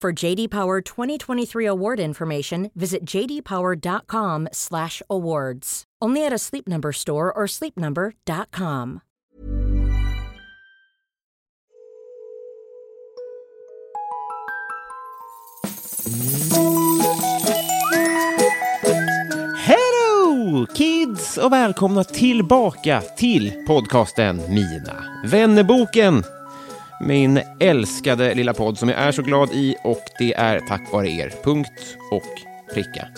For JD Power 2023 award information, visit jdpower.com/awards. Only at a Sleep Number store or sleepnumber.com. Hello kids och välkomna tillbaka till podcasten Mina vännerboken. Min älskade lilla podd som jag är så glad i och det är tack vare er. Punkt och pricka.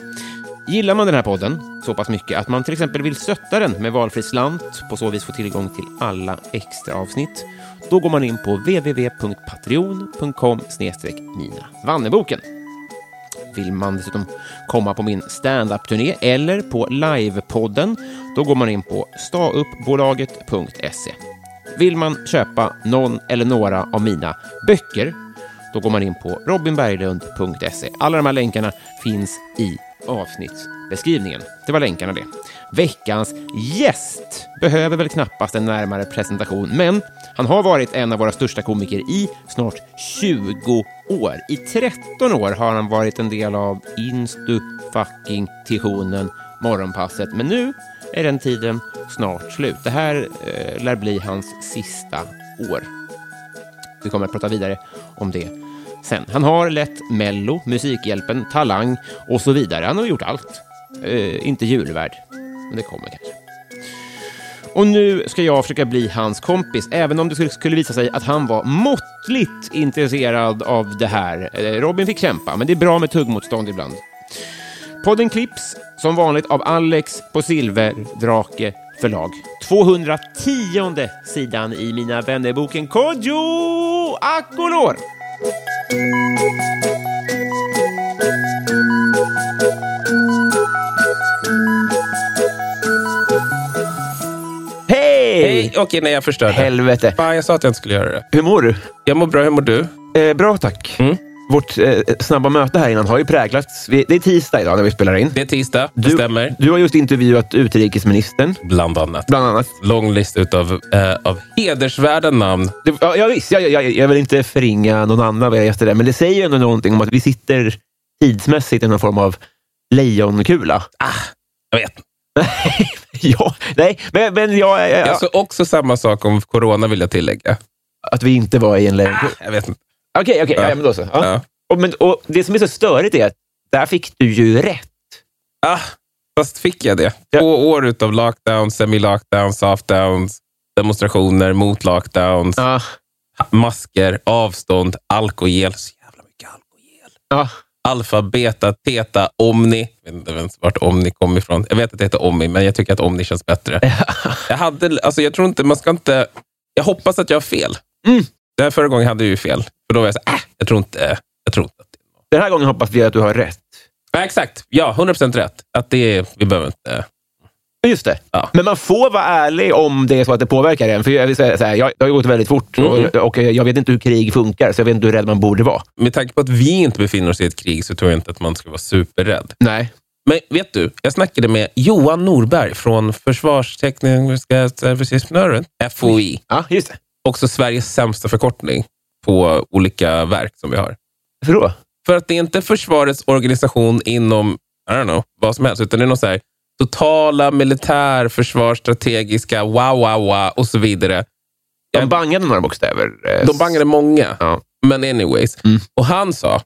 Gillar man den här podden så pass mycket att man till exempel vill stötta den med valfri slant, på så vis få tillgång till alla extra avsnitt, då går man in på www.patreon.com minavanneboken. Vill man dessutom komma på min standup-turné eller på livepodden, då går man in på stauppbolaget.se. Vill man köpa någon eller några av mina böcker, då går man in på robinberglund.se. Alla de här länkarna finns i avsnittsbeskrivningen. Det var länkarna det. Veckans gäst behöver väl knappast en närmare presentation, men han har varit en av våra största komiker i snart 20 år. I 13 år har han varit en del av Instu fucking Titionen Morgonpasset, men nu är den tiden snart slut. Det här eh, lär bli hans sista år. Vi kommer att prata vidare om det sen. Han har lett Mello, Musikhjälpen, Talang och så vidare. Han har gjort allt. Eh, inte julvärd, men det kommer kanske. Och nu ska jag försöka bli hans kompis, även om det skulle visa sig att han var måttligt intresserad av det här. Eh, Robin fick kämpa, men det är bra med tuggmotstånd ibland. Podden klipps som vanligt av Alex på Silverdrake förlag. 210 sidan i Mina vännerboken Kodjo Akolor. Hej! Hej! Okej, nej jag förstörde. Helvete. Fan, jag sa att jag inte skulle göra det. Hur mår du? Jag mår bra. Hur mår du? Eh, bra, tack. Mm. Vårt eh, snabba möte här innan har ju präglats... Vi, det är tisdag idag när vi spelar in. Det är tisdag. Det Du, stämmer. du har just intervjuat utrikesministern, Bland annat. bland annat. Lång lista utav, eh, av hedersvärda namn. Det, ja, ja, visst, jag, jag, jag vill inte förringa någon annan vad jag gäster där, men det säger ju ändå någonting om att vi sitter tidsmässigt i någon form av lejonkula. Jag vet. ja, nej, men, men jag, jag, Jag sa också samma sak om corona, vill jag tillägga. att vi inte var i en lejonkula. Jag vet inte. Okej, okej, Ja. ja. men då så. Ja. Ja. Och, men, och det som är så störigt är att där fick du ju rätt. Ah, fast fick jag det? Två år utav lockdown, semi-lockdown, softdowns, demonstrationer mot lockdowns, Ja. masker, avstånd, alkogel. Så jävla mycket alkogel. Ja. Alfa, beta, teta, omni. Jag vet inte ens vart omni kom ifrån. Jag vet att det heter omni, men jag tycker att omni känns bättre. jag, hade, alltså jag tror inte, man ska inte... Jag hoppas att jag har fel. Mm. Den här förra gången hade jag ju fel. För då var jag så här, äh, jag tror inte, jag tror inte att det. Den här gången hoppas vi att du har rätt. Ja, exakt. Ja, 100% rätt. Att det är, vi behöver inte... Just det. Ja. Men man får vara ärlig om det är så att det påverkar en. För jag, vill säga så här, jag, det har gått väldigt fort Mm. och, och jag vet inte hur krig funkar, så jag vet inte hur rädd man borde vara. Med tanke på att vi inte befinner oss i ett krig så tror jag inte att man ska vara superrädd. Nej. Men vet du, jag snackade med Johan Norberg från Försvarstekniska serviceingenjören, FOI. Ja, just det. Också Sveriges sämsta förkortning på olika verk som vi har. För då? För att det är inte försvarets organisation inom, I don't know, vad som helst, utan det är något så här, totala militär, försvarsstrategiska, wow, wow, wow och så vidare. De bangade några bokstäver. eh, De bangade många, Ja. men anyways. Mm. Och han sa,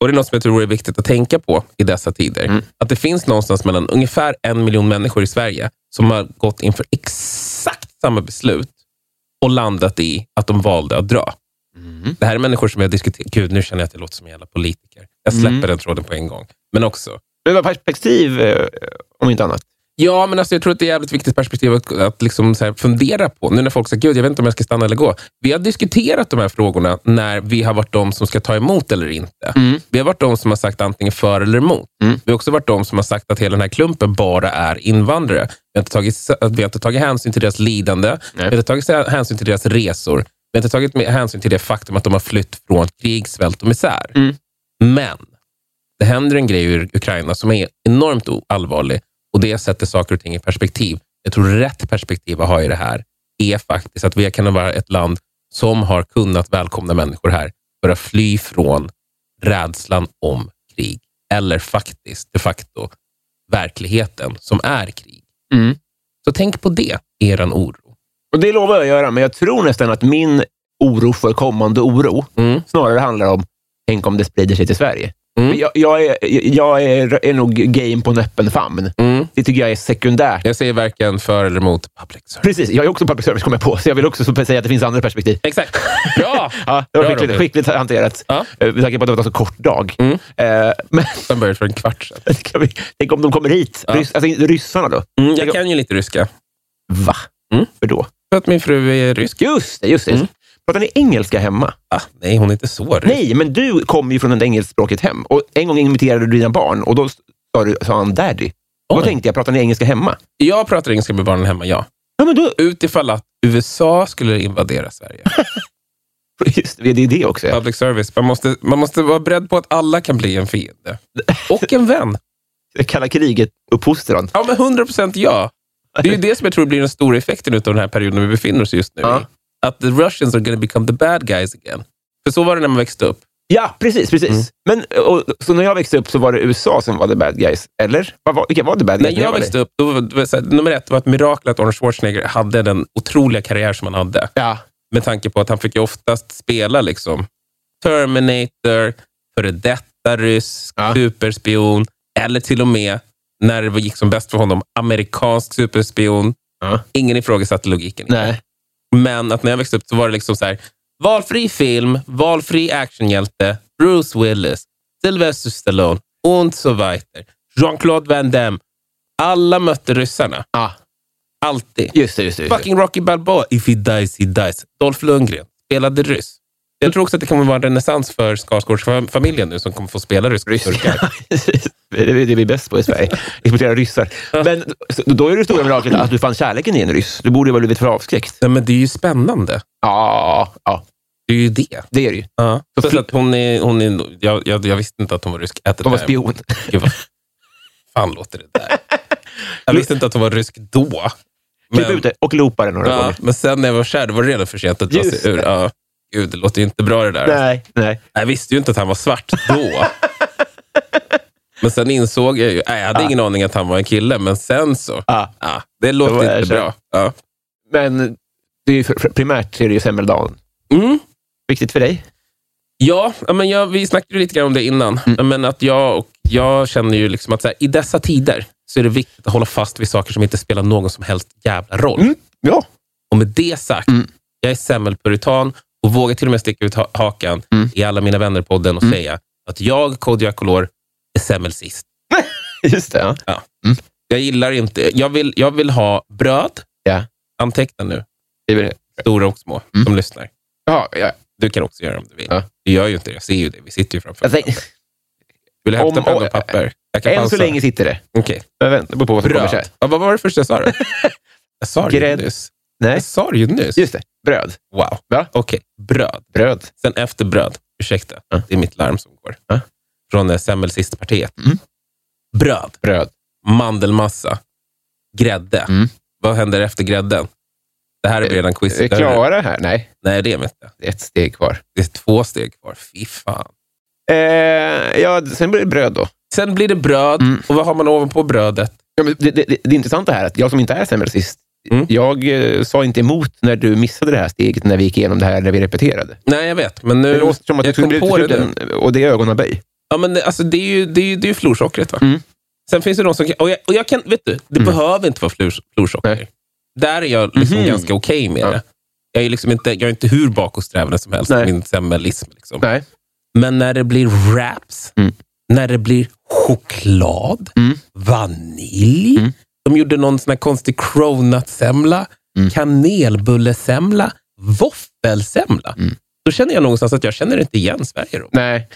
Och Det är något som jag tror är viktigt att tänka på i dessa tider. Mm. Att det finns någonstans mellan ungefär en miljon människor i Sverige som har gått inför exakt samma beslut och landat i att de valde att dra. Mm. Det här är människor som jag diskuterar... Gud, nu känner jag att jag låter som en jävla politiker. Jag släpper Mm. den tråden på en gång. Men också, Men vad perspektiv, eh, om inte annat. Ja, men alltså, jag tror att det är ett jävligt viktigt perspektiv att, att liksom här fundera på. Nu när folk säger, gud, jag vet inte om jag ska stanna eller gå. Vi har diskuterat de här frågorna när vi har varit de som ska ta emot eller inte. Vi har varit de som har sagt antingen för eller emot. Mm. Vi har också varit de som har sagt att hela den här klumpen bara är invandrare. Vi har inte tagit, vi har inte tagit hänsyn till deras lidande. Nej. Vi har inte tagit hänsyn till deras resor. Vi har inte tagit hänsyn till det faktum att de har flytt från krig, svält och misär. Mm. Men det händer en grej i Ukraina som är enormt allvarlig och det sätter saker och ting i perspektiv. Jag tror rätt perspektiv att ha i det här är faktiskt att vi kan vara ett land som har kunnat välkomna människor här för att fly från rädslan om krig. Eller faktiskt, de facto, verkligheten som är krig. Mm. Så tänk på det, eran oro. Och Det lovar jag att göra, men jag tror nästan att min oro för kommande oro Mm. snarare handlar om tänk om det sprider sig till Sverige. Mm. Jag, jag, är, jag är, är nog game på en öppen famn. Mm. Det tycker jag är sekundärt. Jag säger varken för eller emot public service. Precis, jag är också public service, kommer jag på, så jag vill också så säga att det finns andra perspektiv. Exakt. Bra! Ja, det var Bra, skickligt, skickligt hanterat, Ja. Eh, med tanke på att det var en så kort dag. Mm. Eh, men Som började för en kvart sedan. tänk om de kommer hit. Ja. Rys, alltså, ryssarna då? Mm, jag kan ju lite ryska. Va? Mm. För då? För att min fru är rysk. Just det, just det. Mm. Pratar ni engelska hemma? Ah, nej, hon är inte så rysk. Nej, men du kommer ju från ett engelskspråkigt hem. Och En gång imiterade du dina barn och då sa, du, sa han daddy. Och Då tänkte jag, pratar ni engelska hemma? Jag pratar engelska med barnen hemma, ja. Ja, men då, Utifall att USA skulle invadera Sverige. just det, det är det också. Ja. Public service. Man måste, man måste vara beredd på att alla kan bli en fiende. Och en vän. Kalla kriget-uppfostran. Ja, men 100 procent ja. Det är ju det som jag tror blir den stora effekten av den här perioden vi befinner oss just nu Ja. Att the Russians are going to become the bad guys again. För så var det när man växte upp. Ja, precis. precis. Mm. Men, och, så när jag växte upp så var det USA som var the bad guys, eller? Vad var, vilka var the bad När guys? jag växte upp, då var här, nummer ett var ett mirakel att Arnold Schwarzenegger hade den otroliga karriär som han hade. Ja. Med tanke på att han fick ju oftast spela liksom Terminator, före detta rysk, Ja. superspion, eller till och med, när det gick som bäst för honom, amerikansk superspion. Ja. Ingen ifrågasatte logiken. Nej. Men att när jag växte upp så var det liksom så här, valfri film, valfri actionhjälte, Bruce Willis, Sylvester Stallone und so weiter. Jean-Claude Van Damme. Alla mötte ryssarna. Ja, Alltid. just det. Just det, just det. Fucking Rocky Balboa. If he dies, he dies. Dolph Lundgren spelade ryss. Jag tror också att det kommer vara en renässans för Skarsgårdsfamiljen nu som kommer få spela ryska turkar. Det är det vi är bäst på i Sverige. Exportera ryssar. Men då är det stora miraklet att du fann kärleken i en ryss. Du borde ju ha blivit för avskräckt. Nej, men det är ju spännande. Ja, ja, Det är ju det. det är det ju. Ja. Så Så att hon är, hon är, jag, jag, jag visste inte att hon var rysk. The De var spion. Gud, vad fan låter det där? Jag visste inte att hon var rysk då. Klipp ut det och loopa det några ja, gånger. men sen när jag var kär, då var det redan för sent att dra sig ur. Ja. Gud, det låter ju inte bra det där. Nej, nej. Jag visste ju inte att han var svart då. men sen insåg jag ju, nej, jag hade ingen aning att han var en kille, men sen så, Ja. ja, det låter jag inte kär. bra. Ja. Men det är ju, primärt är det ju semmeldagen. Mm. Viktigt för dig? Ja, men jag, vi snackade lite grann om det innan. Mm. Men att jag, och jag känner ju liksom att så här, i dessa tider så är det viktigt att hålla fast vid saker som inte spelar någon som helst jävla roll. Mm. Ja. Och med det sagt, Mm. jag är semmelpuritan och vågar till och med sticka ut ha- hakan Mm. i alla mina vänner-podden och säga att jag, Kodjo Akolor, är semmelsist. Just det. Ja. Jag gillar inte... Jag vill, jag vill ha bröd. Ja. Anteckna nu. Väl- Stora och små Mm. som lyssnar. Ja, ja. Du kan också göra det om du vill. Ja. Du gör ju inte det. Jag ser ju det. Vi sitter ju framför tänkte, Vill du hämta Om- penna och- papper? Jag kan än så pausa. länge sitter det. Okej. Jag väntar på vad som kommer Bröd. sen. Ja, vad var det första jag sa då? jag sa det ju nyss. Nej, Jag sa det ju nyss. just det. Bröd. Wow. Va? Okej. Bröd. Bröd. Sen efter bröd. Ursäkta. Ja. Det är mitt larm som går. Ja. Från eh, Semmelsistpartiet. Mm. Bröd. Bröd. Mandelmassa. Grädde. Mm. Vad händer efter grädden? Det här är redan quiz. Är vi klara här? Nej, Nej, det är vi inte. det är ett steg kvar. Det är två steg kvar. Fy fan. Eh, ja, sen blir det bröd då. Sen blir det bröd. Mm. Och vad har man ovanpå brödet? Ja, men det, det, det, det intressanta här är att jag som inte är semmelsist, Mm. jag eh, sa inte emot när du missade det här steget när vi gick igenom det här när vi repeterade. Nej, jag vet. Men nu... Det låter som att du jag skulle kom bli på det utesluten och det är ögonaböj. Ja, men det- alltså, det är ju, det är ju, det är ju florsockret. Va? Mm. Sen finns det de som kan... Och jag, och jag kan, vet du, det Mm. behöver inte vara flor, florsocker. Nej. Där är jag liksom Mhm. ganska okej med Ja. det. Jag är, liksom inte, jag är inte hur bakåtsträvande som helst Nej. min semmelism. Liksom. Nej. Men när det blir wraps, Mm. när det blir choklad, Mm. vanilj. De gjorde någon sån här konstig cronutsemla, Mm. kanelbullesemla, våffelsemla. Mm. Då känner jag någonstans att jag känner inte igen Sverige. Då. Nej.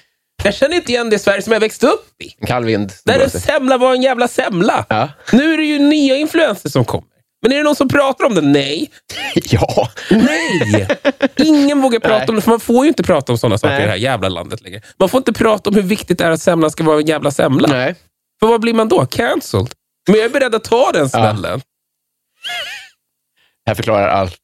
Jag känner inte igen det Sverige som jag växte upp i. En kall vind. Där en semla var en jävla semla. Ja. Nu är det ju nya influenser som kommer. Men är det någon som pratar om det? Nej. ja. Nej! Ingen vågar prata Nej. om det, för man får ju inte prata om sådana saker Nej. i det här jävla landet längre. Man får inte prata om hur viktigt det är att semlan ska vara en jävla semla. Nej. För vad blir man då? Cancelled? Men jag är beredd att ta den smällen. Här förklarar allt.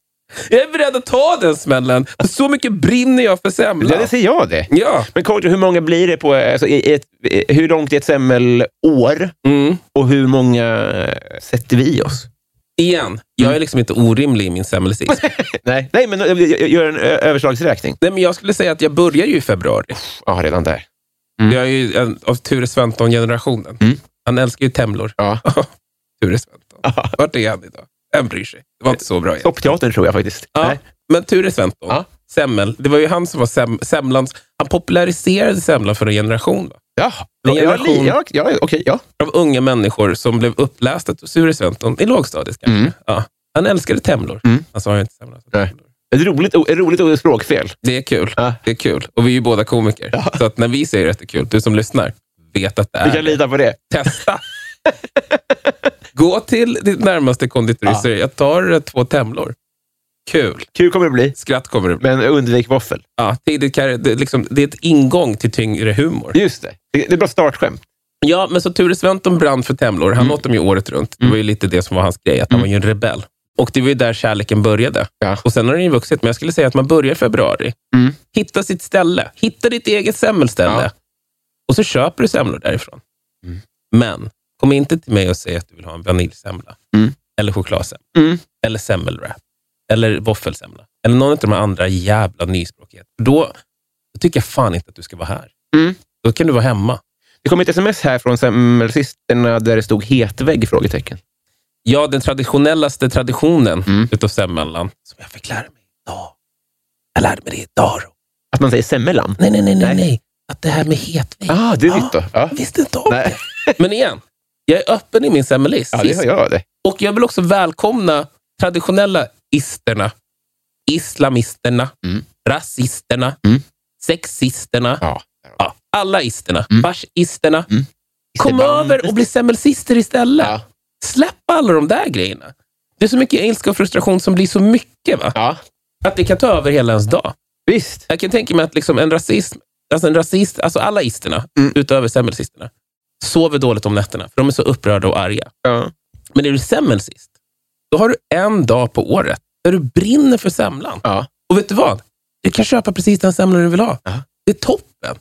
Jag är beredd att ta den smällen. För så mycket brinner jag för Ja, semlan. det ser jag det. Ja. Men Kodjo, hur många blir det på... Alltså, i ett, i- hur långt är ett semmelår? Mm. Och hur många eh, sätter vi i oss? Igen, jag är liksom inte orimlig i min semmelcism. Nej, Nej men jag- jag gör en ö, överslagsräkning. Nej, men jag skulle säga att jag börjar ju i februari. Ja, redan där. Mm. Jag är ju en, av Ture Sventon-generationen. Mm. Han älskar ju temlor. Ja. Ture Sventon. Vart är han idag? Vem bryr sig? Det var inte så bra. Toppteatern tror jag faktiskt. Ja, Nej. men Ture Sventon, Ja. semmel. Det var ju han som var sem, semlans... Han populariserade semlan för en generation. Va? Ja, En ja, generation. ja, ja, okej, ja. Av unga människor som blev upplästa till Ture Sventon i lågstadiet. Kanske. Mm. Ja. Han älskade temlor. Mm. Han sa ju inte semla. Ett roligt, ett roligt språkfel. Det är kul. Ja. Det är kul. Och vi är ju båda komiker. Så att när vi säger att det är kul, du som lyssnar, vet att det Vi är kan lita på det. Testa. Gå till ditt närmaste konditori och Ja. jag tar eh, två temlor. Kul. Kul kommer det bli, Skratt kommer det bli. men undvik våffel. Ja, karriär, det, är liksom, det är ett ingång till tyngre humor. Just det. Det det är bra startskämt. Ja, men så Ture Sventon brann för temlor. Han Mm. åt dem ju året runt. Det var ju lite det som var hans grej, att han var ju en rebell. Och det var ju där kärleken började. Ja. Och sen har den ju vuxit, men jag skulle säga att man börjar i februari. Mm. Hitta sitt ställe. Hitta ditt eget semmelställe. Ja. Och så köper du semlor därifrån. Mm. Men kom inte till mig och säg att du vill ha en vaniljsemla. Mm. Eller chokladsemla. Mm. Eller semmelwrap. Eller våffelsemla. Eller någon av de andra jävla nyspråkigheterna. Då, då tycker jag fan inte att du ska vara här. Mm. Då kan du vara hemma. Det kom ett sms här från semmelsisterna där det stod hetvägg? Frågetecken. Ja, den traditionellaste traditionen Mm. utav semmellan, som jag fick lära mig idag. Jag lärde mig det idag. Att man säger semmelan? Nej, nej, nej, nej, Nej. Att det här med hetvägg. Ah, det är nytt då. Ja. Visste inte om Nej. det. Men igen, jag är öppen i min semmelism. ja, det har jag det. Och jag vill också välkomna traditionella isterna, islamisterna, Mm. rasisterna, Mm. sexisterna, Ja. ja, alla isterna, Mm. fascisterna. Mm. Kom över och bli semmelsister istället. Ja. Släpp alla de där grejerna. Det är så mycket ilska och frustration som blir så mycket. Va? ja, Att det kan ta över hela ens dag. visst. Jag kan tänka mig att liksom en rasism, alltså en rasist, alltså alla isterna, Mm. utöver semmelsisterna, sover dåligt om nätterna, för de är så upprörda och arga. Ja. Men är du semmelsist, då har du en dag på året där du brinner för semlan. Ja. Och vet du vad? Du kan köpa precis den semlan du vill ha. Ja. Det är toppen.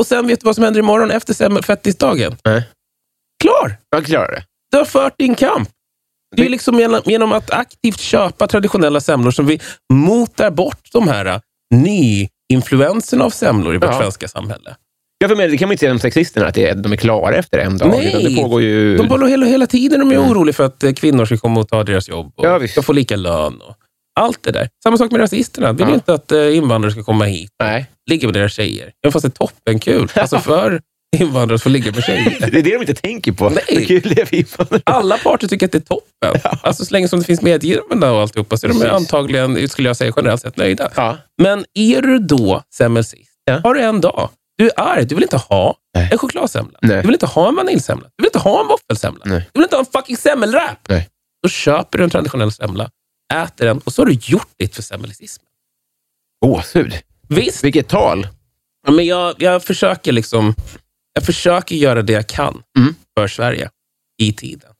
Och sen vet du vad som händer imorgon efter semmelfettisdagen? Nej. Klar! Jag klarar det. Du har fört din kamp. Det är liksom genom, genom att aktivt köpa traditionella semlor som vi motar bort de här äh, nyinfluenserna av semlor i vårt Ja. svenska samhälle. Jag för mig, det kan man inte säga om sexisterna, att är, de är klara efter en dag. Nej. Det pågår ju... De håller hela, hela tiden de är Mm. oroliga för att eh, kvinnor ska komma och ta deras jobb och Ja, visst. ska få lika lön. Och allt det där. Samma sak med rasisterna. Vill Ja. ju inte att eh, invandrare ska komma hit Nej, ligga med deras tjejer. Även fast det är toppenkul. Alltså för invandrare att få ligga med tjejer. det är det de inte tänker på. Nej. Kul är? Alla parter tycker att det är toppen. Alltså så länge som det finns medgivande och alltihopa så är de antagligen, skulle jag säga, generellt sett nöjda. Ja. Men är du då semmelsist, Ja. har du en dag, du är arg, du vill inte ha Nej. en chokladsemla. Nej. Du vill inte ha en vaniljsemla. Du vill inte ha en våffelsemla. Du vill inte ha en fucking semmelwrap. Nej. Då köper du en traditionell semla, äter den och så har du gjort ditt för semmelcism. Gåshud. Visst, Vilket tal. Ja, men jag, jag försöker liksom jag försöker göra det jag kan Mm. för Sverige i tiden.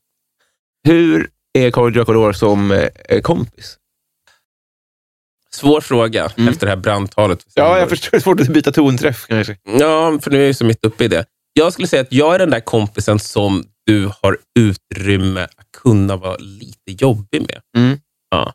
Hur är Kodjo Akolor som eh, kompis? Svår fråga Mm. efter det här brandtalet. Ja, jag förstår. Svårt att byta tonträff kanske. Ja, för nu är jag ju så mitt uppe i det. Jag skulle säga att jag är den där kompisen som du har utrymme att kunna vara lite jobbig med. Mm. Ja.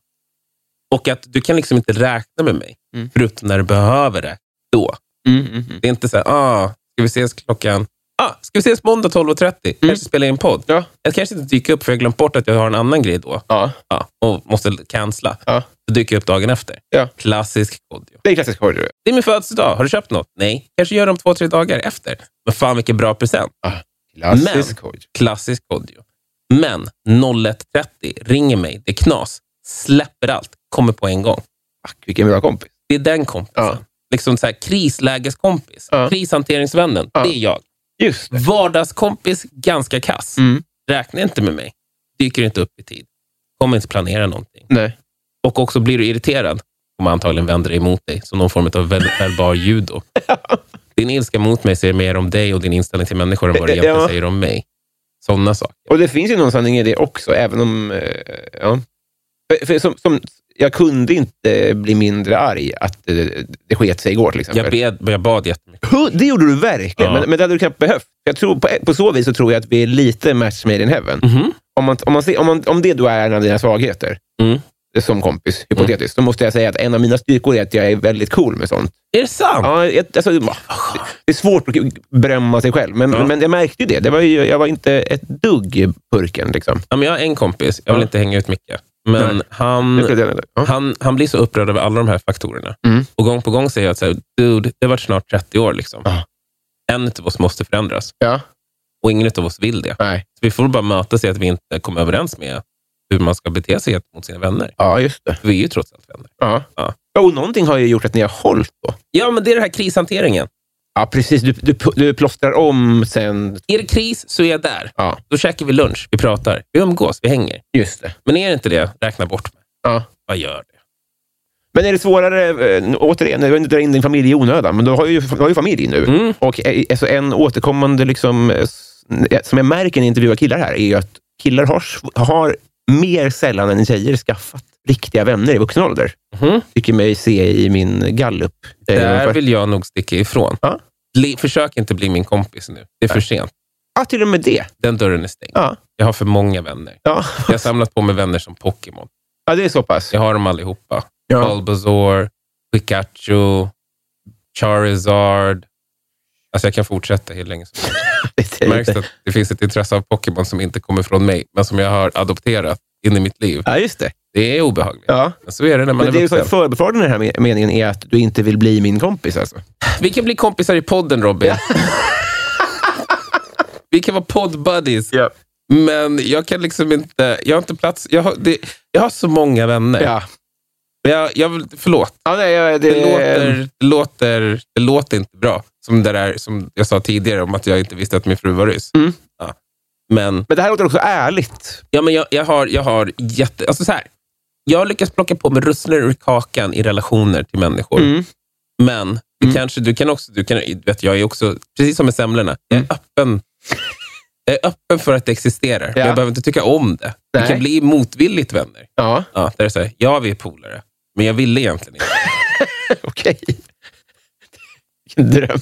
Och att du kan liksom inte räkna med mig, Mm. förutom när du behöver det. Då. Mm, mm, mm. Det är inte så här, ah, Ska vi ses klockan... Ah, ska vi ses måndag 12.30? Kanske spela in podd. Ja. Jag kanske inte dyker upp för jag har glömt bort att jag har en annan grej då. Ja. Ja, och måste cancella. Ja. Då dyker jag upp dagen efter. Ja. Klassisk Kodjo. Det är klassisk horror. Det är min födelsedag. Har du köpt något? Nej. Kanske gör det om två, tre dagar efter. Men fan vilken bra present. Klassisk horror. Klassisk Kodjo. Men 01.30 ringer mig. Det är knas. Släpper allt. Kommer på en gång. Fuck, vilken bra kompis. Det är den kompisen. Ja. Liksom så här, krislägeskompis. Ja. Krishanteringsvännen. Ja. Det är jag. Just det. Vardagskompis, ganska kass. Mm. Räkna inte med mig. Dyker inte upp i tid. Kommer inte planera någonting. Nej. Och också blir du irriterad, kommer antagligen vända dig emot dig som någon form av ver- verbal judo. Din ilska mot mig säger mer om dig och din inställning till människor än vad det egentligen Ja. säger om mig. Sådana saker. Och det finns ju någon sanning i det också, även om... eh, ja. för, för, som, som, jag kunde inte bli mindre arg att eh, det sket sig igår, till exempel. Jag, bed, jag bad jättemycket. Det gjorde du verkligen, Ja. men, men det hade du knappt behövt. Jag tror, på, på så vis så tror jag att vi är lite match made in heaven. Mhm. Om, man, om, man ser, om, man, om det då är en av dina svagheter, Mm. som kompis, hypotetiskt, då måste jag säga att en av mina styrkor är att jag är väldigt cool med sånt. Är det sant? Ja, jag, alltså, det är svårt att berömma sig själv, men, Ja. men jag märkte ju det. det var ju, jag var inte ett dugg purken. Liksom. Ja, men jag har en kompis, jag vill inte hänga ut mycket, men han, ja. han, han blir så upprörd över alla de här faktorerna. Mm. Och gång på gång säger jag att så här, dude, det har varit snart 30 år. Liksom. Ja. En av oss måste förändras Ja, och ingen av oss vill det. nej. Så vi får bara mötas i att vi inte kommer överens med hur man ska bete sig mot sina vänner. Ja, just det. För vi är ju trots allt vänner. Ja. Ja. Och någonting har ju gjort att ni har hållit då. Ja, men det är den här krishanteringen. Ja, precis. Du, du, du plåstrar om sen. Är det kris så är jag där. Ja, Då käkar vi lunch, vi pratar, vi umgås, vi hänger. just det. Men är det inte det, räkna bort mig. Ja. Vad gör det? Men är det svårare, eh, återigen, jag vill inte dra in din familj i onödan, men du har ju, du har ju familj nu. Mm. Och eh, alltså en återkommande, liksom, eh, som jag märker när jag intervjuar killar här, är ju att killar har, har mer sällan än tjejer skaffat riktiga vänner i vuxen ålder. Mhm. Tycker mig se i min gallup. Eh, Där vill jag nog sticka ifrån. Ja. Bli, försök inte bli min kompis nu. Det är för sent. Ja, till och med det. Den dörren är stängd. Ja, Jag har för många vänner. ja. Jag har samlat på mig vänner som Pokémon. ja det är så pass. Jag har dem allihopa. Ja. Bulbasaur, Pikachu, Charizard. Alltså jag kan fortsätta hur länge som helst. Det Det är märks att det finns ett intresse av Pokémon som inte kommer från mig, men som jag har adopterat in i mitt liv. Ja, just det. Det är obehagligt. Ja. Så är det när man Men är det är vuxen. förbefrågan i den här me- meningen är att du inte vill bli min kompis. Alltså. Vi kan bli kompisar i podden, Robin. Vi kan vara podd-buddies. Ja. Men jag kan liksom inte... Jag har inte plats. Jag har, det, jag har så många vänner. Ja. Jag, jag förlåt. Ja, nej, ja, det, Det, låter, det, låter, det låter inte bra. Som det där som jag sa tidigare om att jag inte visste att min fru var ryss. Mm. Ja. Men, Men det här låter också ärligt. ja, men jag, jag, har, jag har jätte... Alltså så här, jag har lyckats plocka på mig russinor ur kakan i relationer till människor. Mm. Men det Mm. kanske, du kan också, du kan, vet, jag är också, precis som med semlorna, jag är Mm. öppen jag är öppen för att det existerar. Men Ja. jag behöver inte tycka om det. Vi Nej. kan bli motvilligt vänner. Ja, Ja, där är så här, ja, vi är polare. Men jag ville egentligen inte. okej. Vilken dröm.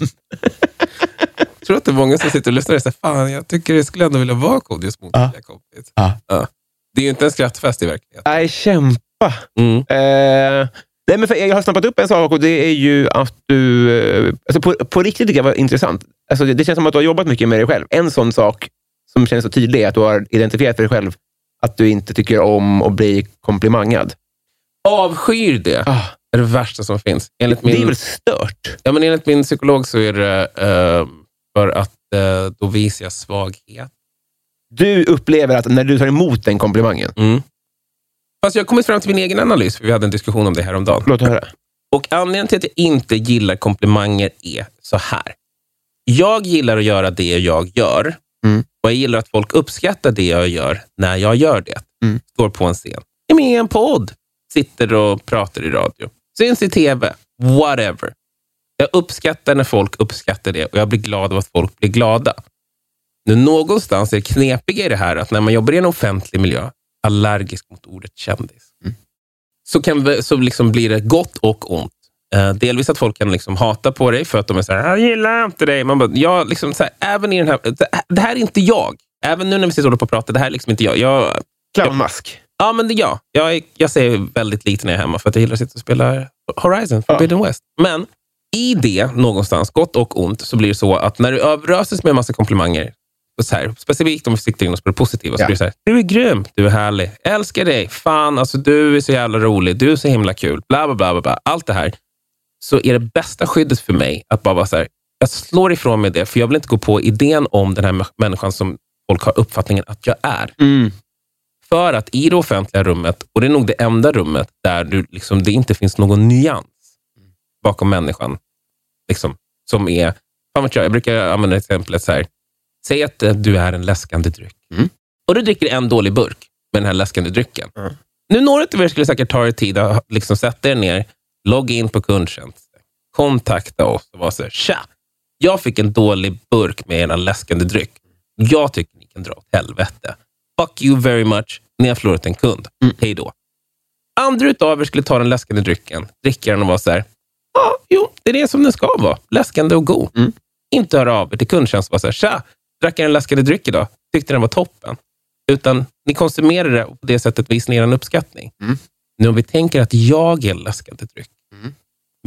Jag tror att det är många som sitter och lyssnar och säger, fan, jag tycker jag skulle ändå vilja vara Kodjos motvilliga kompis. Ja. Det är ju inte en skrattfest i verkligheten. Nej, kämpa. Mm. Eh, nej, men för jag har snappat upp en sak och det är ju att du... Eh, alltså på, på riktigt tycker jag var intressant. Alltså det, det känns som att du har jobbat mycket med dig själv. En sån sak som känns så tydlig är att du har identifierat för dig själv att du inte tycker om att bli komplimangad. Avskyr det. Ah, är det värsta som finns. Enligt det är min, väl stört? ja, men enligt min psykolog så är det eh, för att eh, då visar jag svaghet. Du upplever att när du tar emot den komplimangen... Mm. Fast jag har kommit fram till min egen analys, för vi hade en diskussion om det här om dagen. Låt höra. Och anledningen till att jag inte gillar komplimanger är så här. Jag gillar att göra det jag gör Mm. och jag gillar att folk uppskattar det jag gör när jag gör det. Mm. Står på en scen, är med i en podd, sitter och pratar i radio, syns i tv, whatever. Jag uppskattar när folk uppskattar det och jag blir glad av att folk blir glada. Nu någonstans är det knepiga i det här att när man jobbar i en offentlig miljö, allergisk mot ordet kändis, Mm. så, kan vi, så liksom blir det gott och ont. Eh, delvis att folk kan liksom hata på dig för att de är så här, jag gillar inte dig. Man bara, jag liksom så här, även i den här, det, här är inte jag. Även nu när vi sitter och pratar, det här är liksom inte jag. jag Clownmask. ja, men det är jag. Jag, är, jag säger väldigt lite när jag är hemma för att jag gillar att sitta och spela Horizon, Forbidden West. Men i det någonstans, gott och ont, så blir det så att när du överöses med en massa komplimanger, och så här, specifikt om vi siktar in oss på det positiva, så Ja. blir det så här, du är grym, du är härlig, älskar dig, fan, alltså, du är så jävla rolig, du är så himla kul, bla bla bla, bla, allt det här. Så är det bästa skyddet för mig att bara vara så här, jag slår ifrån mig det, för jag vill inte gå på idén om den här mä- människan som folk har uppfattningen att jag är. Mm. För att i det offentliga rummet, och det är nog det enda rummet där du, liksom, det inte finns någon nyans bakom människan, liksom, som är... Fan vet jag, jag brukar använda exemplet så här. Säg att eh, du är en läskande dryck. Mm. Och du dricker en dålig burk med den här läskande drycken. Mm. Nu, några av er skulle säkert ta er tid att liksom, sätta er ner, logga in på kundtjänst, kontakta oss och vara så här, tja, jag fick en dålig burk med en läskande dryck. Jag tycker ni kan dra åt helvete. Fuck you very much. Ni har förlorat en kund. Mm. Hej då. Andra utav er skulle ta den läskande drycken, dricka den och vara så här, ja, jo, det är det som den ska vara. Läskande och god. Mm. Inte höra av er till kundtjänst och så här, tja, drack jag en läskande dryck idag? Tyckte den var toppen. Utan ni konsumerar det och på det sättet visar ni er en uppskattning. Mm. Nu om vi tänker att jag är en läskande dryck, Mm.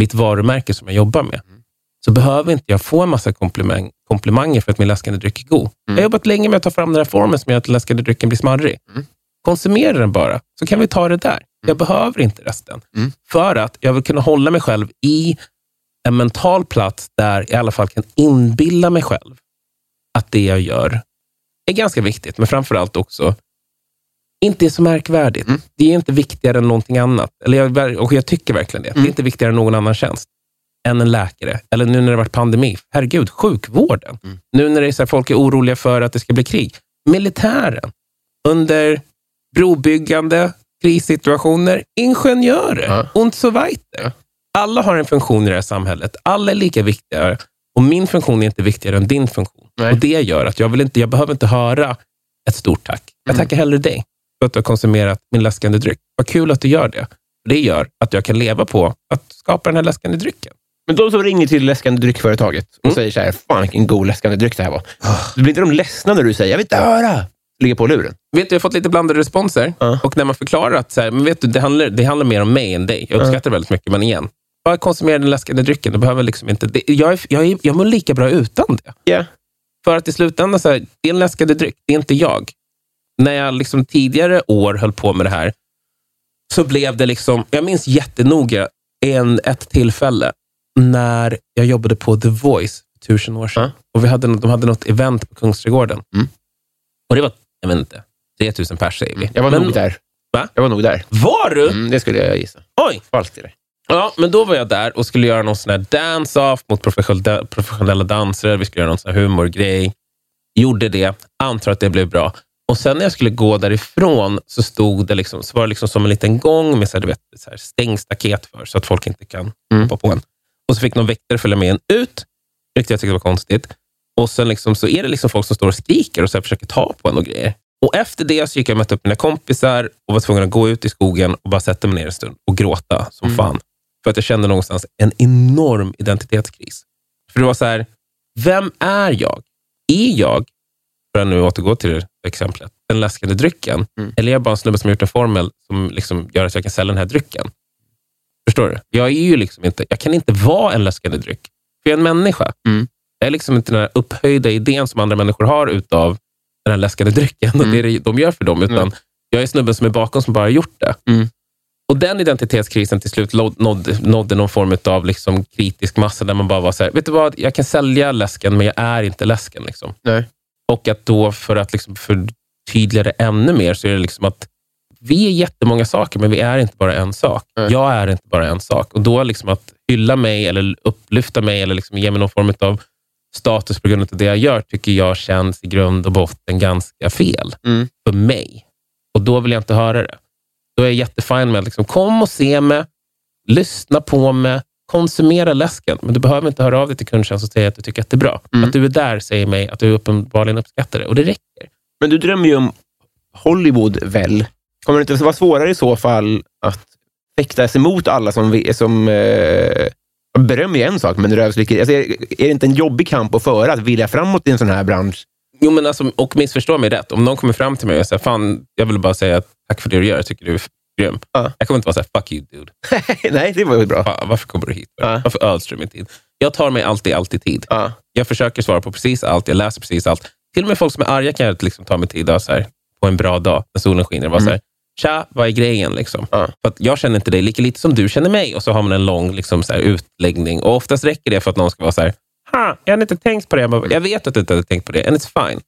mitt varumärke som jag jobbar med, Mm. så behöver inte jag få en massa komplimang, komplimanger för att min läskande dryck är god. Mm. Jag har jobbat länge med att ta fram den här formen som gör att läskande drycken blir smarrig. Mm. Konsumera den bara, så kan vi ta det där. Jag behöver inte resten. Mm. För att jag vill kunna hålla mig själv i en mental plats där jag i alla fall kan inbilla mig själv att det jag gör är ganska viktigt, men framför allt också inte är så märkvärdigt. Mm. Det är inte viktigare än någonting annat. Eller jag, och jag tycker verkligen det. Det är Mm. inte viktigare än någon annan tjänst än en läkare. Eller nu när det har varit pandemi. Herregud, sjukvården. Mm. Nu när det är så här, folk är oroliga för att det ska bli krig. Militären. Under brobyggande, krissituationer. Ingenjörer. Ja. Und so weiter. Ja. Alla har en funktion i det här samhället. Alla är lika viktiga. Och min funktion är inte viktigare än din funktion. Nej. Och Det gör att jag, vill inte, jag behöver inte höra ett stort tack. Jag Mm. tackar hellre dig för att du har konsumerat min läskande dryck. Vad kul att du gör det. Det gör att jag kan leva på att skapa den här läskande drycken. Men de som ringer till läskande dryckföretaget och Mm. säger så här, fan vilken god läskande dryck det här var. Då blir inte de ledsna när du säger, jag vill inte höra. Ligger på luren. Vet du, jag har fått lite blandade responser. Ja. Och när man förklarar att så här, men vet du, det, handlar, det handlar mer om mig än dig. Jag uppskattar det väldigt mycket, men igen. Bara konsumera den läskande drycken. Du behöver liksom inte, det, jag, är, jag, är, jag mår lika bra utan det. Ja. För att i slutändan, så här, det är en läskande dryck. Det är inte jag. När jag liksom tidigare år höll på med det här, så blev det liksom, jag minns jättenoga en, ett tillfälle när jag jobbade på The Voice tusen år sedan. Ja. Och vi hade, de hade något event på Kungsträdgården. Mm. Och det var, jag vet inte, 3000 pers säger vi. Jag var Men- nog där. Va? Jag var nog där. Var du? Mm, det skulle jag gissa. Oj! Till dig. Ja, men då var jag där och skulle göra någon sån här dance-off mot professionella, professionella dansare. Vi skulle göra någon sån här humorgrej. Gjorde det. Antar att det blev bra. Och sen när jag skulle gå därifrån så stod det liksom, så var det liksom som en liten gång med så här, du vet, så här stängstaket för, så att folk inte kan Mm. hoppa på en. Och så fick någon väktare följa med en ut, vilket jag tyckte var konstigt. Och sen liksom, så är det liksom folk som står och skriker och så försöker ta på en och grejer. Och efter det så gick jag och mötte upp mina kompisar och var tvungen att gå ut i skogen och bara sätta mig ner en stund och gråta som Mm. fan. För att jag kände någonstans en enorm identitetskris. För det var så här, vem är jag? Är jag, för att nu återgå till det exemplet, den läskande drycken? Mm. Eller är jag bara en snubbe som har gjort en formel som liksom gör att jag kan sälja den här drycken? Förstår du? Jag, är ju liksom inte, jag kan inte vara en läskande dryck, för jag är en människa. Mm. Jag är liksom inte den här upphöjda idén som andra människor har utav den här läskande drycken och Mm. det det de gör för dem, utan Mm. jag är snubben som är bakom som bara har gjort det. Mm. Och den identitetskrisen till slut nådde, nådde någon form av liksom kritisk massa där man bara var så här, vet du vad, jag kan sälja läsken, men jag är inte läsken. Liksom. Nej. Och att då, för att liksom förtydliga det ännu mer, så är det liksom att vi är jättemånga saker, men vi är inte bara en sak. Nej. Jag är inte bara en sak. Och då liksom att hylla mig, eller upplyfta mig, eller liksom ge mig någon form av status på grund av det jag gör, tycker jag känns i grund och botten ganska fel Mm. för mig. Och då vill jag inte höra det. Då är jag jättefin med att liksom, kom och se mig, lyssna på mig, konsumera läsken. Men du behöver inte höra av dig till kundtjänst och säga att du tycker att det är bra. Mm. Att du är där säger mig att du uppenbarligen uppskattar det. Och det räcker. Men du drömmer ju om Hollywood, väl? Kommer det inte vara svårare i så fall att fäkta sig emot alla som, som eh, beröm är en sak, men rövslickeri... Alltså, är, är det inte en jobbig kamp att föra, att vilja framåt i en sån här bransch? Jo, men alltså, och missförstå mig rätt. Om någon kommer fram till mig och säger, fan, jag vill bara säga tack för det du gör. Jag tycker du är grym. Ja. Jag kommer inte vara så här, fuck you dude. Nej, det var ju bra. Fan, varför kommer du hit? Ja. Varför ödslar du min tid? Jag tar mig alltid, alltid tid. Ja. Jag försöker svara på precis allt, jag läser precis allt. Till och med folk som är arga kan jag liksom ta mig tid och så här, på en bra dag, när solen skiner. Vara så här, Tja, vad är grejen? Liksom. Ja. För att jag känner inte dig lika lite som du känner mig. Och så har man en lång liksom, så här, utläggning. Och oftast räcker det för att någon ska vara så här, ha, jag hade inte tänkt på det. Jag, bara, jag vet att du inte hade tänkt på det, and it's fine.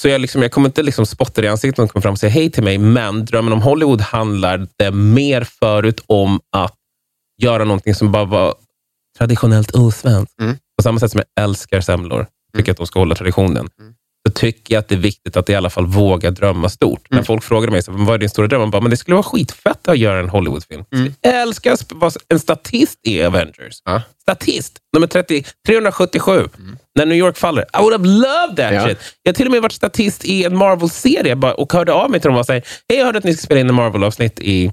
Så jag, liksom, jag kommer inte liksom spotta dig i ansiktet de kommer fram och säger hej till mig, men Drömmen om Hollywood handlar det mer förut om att göra någonting som bara var traditionellt osvenskt. Mm. På samma sätt som jag älskar semlor, tycker att de ska hålla traditionen, så tycker jag att det är viktigt att i alla fall våga drömma stort. När folk frågar mig, så, vad är din stora dröm? Bara, men det skulle vara skitfett att göra en Hollywoodfilm. Jag älskar vara en statist i Avengers. Ja. Statist, nummer 30, 377. När New York faller. I would have loved that Ja. shit. Jag har till och med varit statist i en Marvel-serie och hörde av mig till dem och sa, hej, jag hörde att ni ska spela in en Marvel-avsnitt i,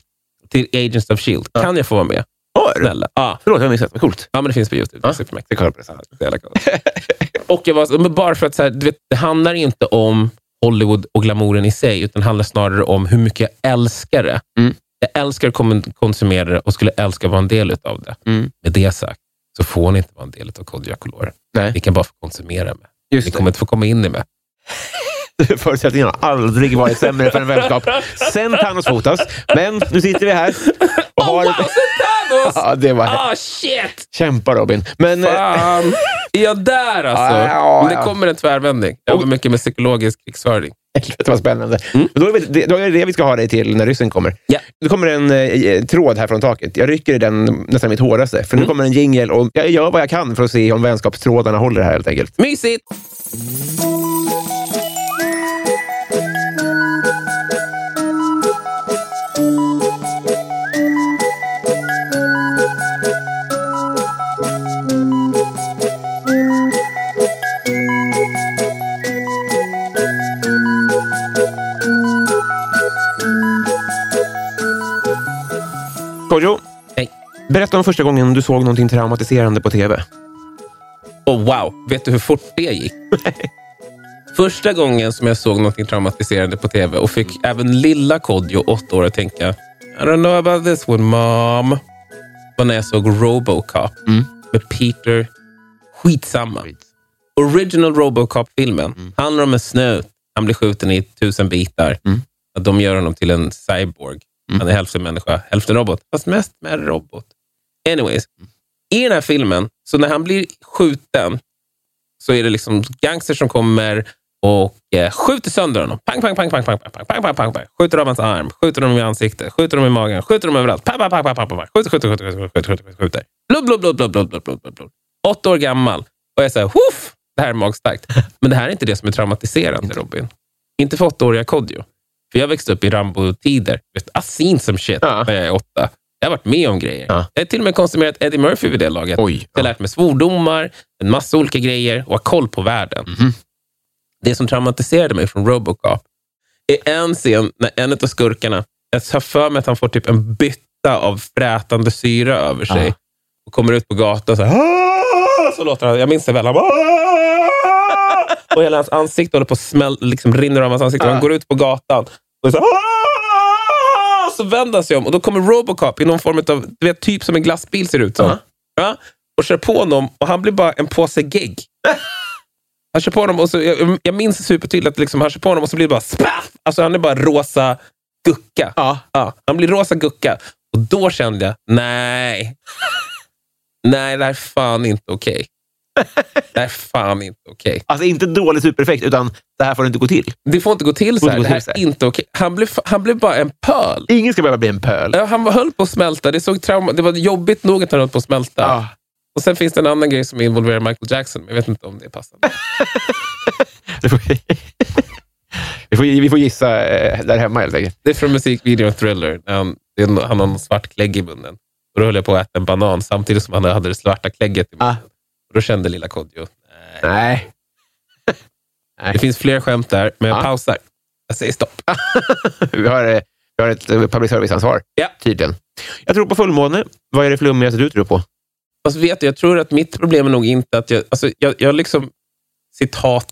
till Agents of Shield. Kan jag få vara med? Har du? Snälla. Ja. Förlåt, jag har missat. Vad coolt. ja, men det finns på YouTube. Det Ja. supermäktigt. Jag kollar på det. Så här. Och jag var, men bara för att så här, du vet, det handlar inte om Hollywood och glamouren i sig, utan det handlar snarare om hur mycket jag älskar det. Mm. Jag älskar att konsumera det och skulle älska att vara en del av det. Mm. Med det sagt, så får ni inte vara en del av Kodjo Color. Nej. Ni kan bara få konsumera med. Just Ni det. kommer inte få komma in i med. Förutsättningarna har aldrig varit sämre för en vänskap sen Thanos fotas. Men nu sitter vi här och har... Oh, wow! Ja, det var... Ah, shit! Kämpa Robin. Men... eh, Fan. Är jag där alltså? Ja, ja, Men det ja. kommer en tvärvändning. Jag jobbar mycket med psykologisk krigsföring. Helvete vad spännande. Men Då, är det- då är det det vi ska ha dig till när ryssen kommer. Ja. Det kommer en eh, tråd här från taket. Jag rycker i den nästan mitt hårdaste. För nu kommer en jingel och jag gör vad jag kan för att se om vänskapstrådarna håller här helt enkelt. Mysigt! Kodjo, Hej. berätta om första gången du såg någonting traumatiserande på tv. Oh, wow, vet du hur fort det gick? Första gången som jag såg något traumatiserande på tv och fick även lilla Kodjo, åtta år, att tänka I don't know about this one mom. var när jag såg Robocop med Peter. Skitsamma. Original Robocop-filmen handlar om en snut. Han blir skjuten i tusen bitar. Att de gör honom till en cyborg. Han är hälften människa, hälften robot. Fast mest med robot. Anyways, i den här filmen, så när han blir skjuten, så är det liksom gangsters som kommer och eh, skjuter sönder honom. Pang, pang, pang, pang, pang, pang, pang, pang, pang, pang. Skjuter av hans arm, skjuter honom i ansiktet, skjuter honom i magen, skjuter honom överallt. Pang, pang, pang, pang, pang, pang. Skjuter, skjuter, skjuter, skjuter, skjuter, skjuter, skjuter. Blod, blod, blod, blod, blod, blod, blod, blod, blod. Åtta år gammal. Och jag säger, Huff! Det här är magstarkt. Men det här är inte det som är traumatiserande, Robin. Inte för åttaåriga Kodjo. För jag växte upp i Rambo-tider. Seen some shit Ja. när jag är åtta. Jag har varit med om grejer. Ja. Jag har till och med konsumerat Eddie Murphy vid det laget. Oj. Så jag har lärt mig svordomar, en massa olika grejer och har koll på världen. Mhm. Det som traumatiserade mig från Robocop är en scen när en av skurkarna, jag har för mig att han får typ en bytta av frätande syra över sig Ja. och kommer ut på gatan så här, så låter han, jag minns det väl, han bara! Och hela hans ansikte håller på att smäll, liksom rinner av hans ansikte. Han går ut på gatan och så, så vänder han sig om och då kommer Robocop i någon form av, du vet, typ som en glassbil ser ut som. Ja. Ja, och kör på honom och han blir bara en påse gegg. Han kör på honom och så, jag, jag minns supertydligt att liksom, han kör på honom och så blir det bara spaff! Alltså han är bara rosa gucka. Ja. Ja, han blir rosa gucka. Och då kände jag, nej. Nej, det här är fan inte okej. Det här är fan inte okej. Alltså inte dålig supereffekt, utan det här får inte gå till. Det får inte gå till så här. Det här är inte okej. Han blev, han blev bara en pöl. Ingen ska behöva bli en pöl. Ja, Han höll på att smälta. Det, såg trauma, det var jobbigt nog att han höll på att smälta. Ja. Och Sen finns det en annan grej som involverar Michael Jackson, men jag vet inte om det är passande. Det får- vi, får, vi får gissa eh, där hemma helt enkelt. Det är från musikvideon Thriller. Han, det en- han har någon svart klägg i munnen. Och då höll jag på att äta en banan samtidigt som han hade det svarta klägget i munnen. Ah. Och då kände lilla Kodjo, nej. Nej. Det finns fler skämt där, men jag Ja. pausar. Jag säger stopp. vi, har, eh, vi har ett eh, public service-ansvar, Ja. tydligen. Jag tror på fullmåne. Vad är det flummigaste du tror på? Alltså vet du, jag tror att mitt problem är nog inte att jag... Alltså jag, jag liksom, citat,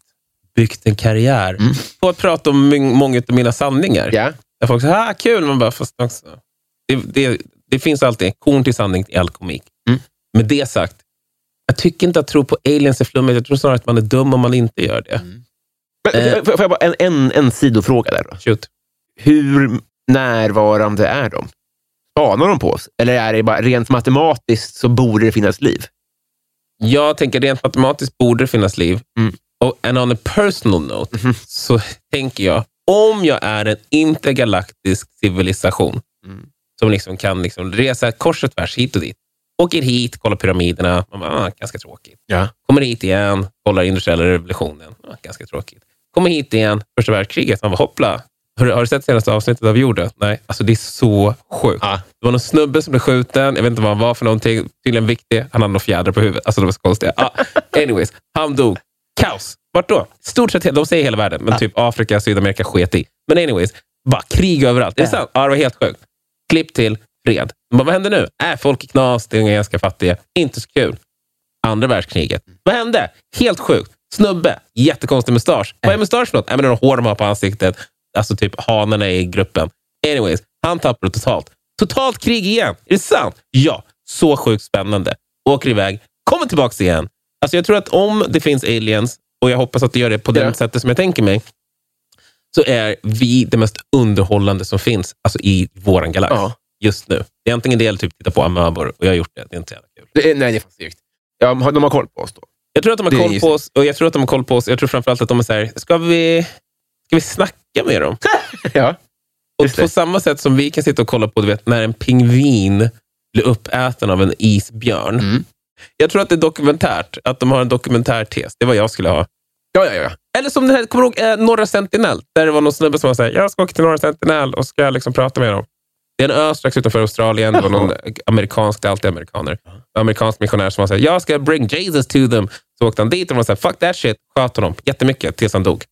byggt en karriär Mm. på att prata om många av mina sanningar. Ja. Där folk säger, ah, kul. Man bara, fast också, Det, det, det finns alltid en korn till sanning i all komik. Mm. Med det sagt, jag tycker inte att tro på aliens är flummigt. Jag tror snarare att man är dum om man inte gör det. Men, Eh. får jag bara, en, en, en sidofråga där då. Shoot. Hur närvarande är de? Spanar de på oss? Eller är det bara rent matematiskt så borde det finnas liv? Jag tänker rent matematiskt borde det finnas liv. Mm. Och and on a personal note Mhm. så tänker jag, om jag är en intergalaktisk civilisation Mm. som liksom kan liksom resa kors och tvärs hit och dit. Åker hit, kollar pyramiderna. Man bara, ah, ganska tråkigt. Ja. Kommer hit igen, kollar industriella revolutionen. Ah, ganska tråkigt. Kommer hit igen, första världskriget. Man bara, hoppla. Har, du- har du sett senaste avsnittet av jorden? Nej, alltså det är så sjukt. Ja. Det var någon snubbe som blev skjuten. Jag vet inte vad han var för någonting. Tydligen viktig. Han hade några fjädrar på huvudet. Alltså det var så konstigt. Ah, anyways, han dog. Kaos. Vart då? Stort sett, de säger hela världen, men typ Afrika, Sydamerika sket i. Men anyways, bara krig överallt. Är det sant? Ja, det var helt sjukt. Klipp till fred. Men vad händer nu? Äh, folk är knas, det är ganska fattiga. Inte så kul. Andra världskriget. Vad hände? Helt sjukt. Snubbe, jättekonstig mustasch. Vad är mustasch för något? Äh, men några hår de har på ansiktet. Alltså typ hanarna i gruppen. Anyways, han tappar det totalt. Totalt krig igen. Är det sant? Ja. Så sjukt spännande. Åker iväg, kommer tillbaka igen. Alltså jag tror att om det finns aliens, och jag hoppas att det gör det på det Ja. sättet som jag tänker mig, så är vi det mest underhållande som finns alltså i våran galax Ja. Just nu. Det är antingen det eller typ titta på amöbor och jag har gjort det. Det är inte så jävla kul. Det är, nej, det är. Ja, har- de har koll på oss då. Jag tror att de har är koll på oss och jag tror att de har koll på oss. Jag tror framförallt att de är så här, ska vi, ska vi snacka med dem? Ja. Och på samma sätt som vi kan sitta och kolla på du vet, när en pingvin blir uppäten av en isbjörn. Mm. Jag tror att det är dokumentärt, att de har en dokumentärtes. Det var jag skulle ha. Ja, ja, ja. Eller som det här, kommer du ihåg eh, Norra Sentinel? Där det var någon snubbe som var såhär, jag ska åka till Norra Sentinel och ska liksom prata med dem. Det är en ö strax utanför Australien. Det var någon amerikansk, det är alltid amerikaner. Amerikansk missionär som var såhär, jag ska bring Jesus to them. Så åkte han dit och var såhär, fuck that shit. Sköt honom jättemycket tills han dog.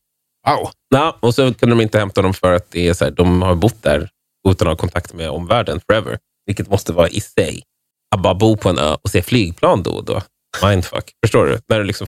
Wow. Ja, och så kunde de inte hämta dem för att det är så här, de har bott där utan att ha kontakt med omvärlden forever. Vilket måste vara i sig. Att bara bo på en ö och se flygplan då och då. Mindfuck. Förstår du? När du liksom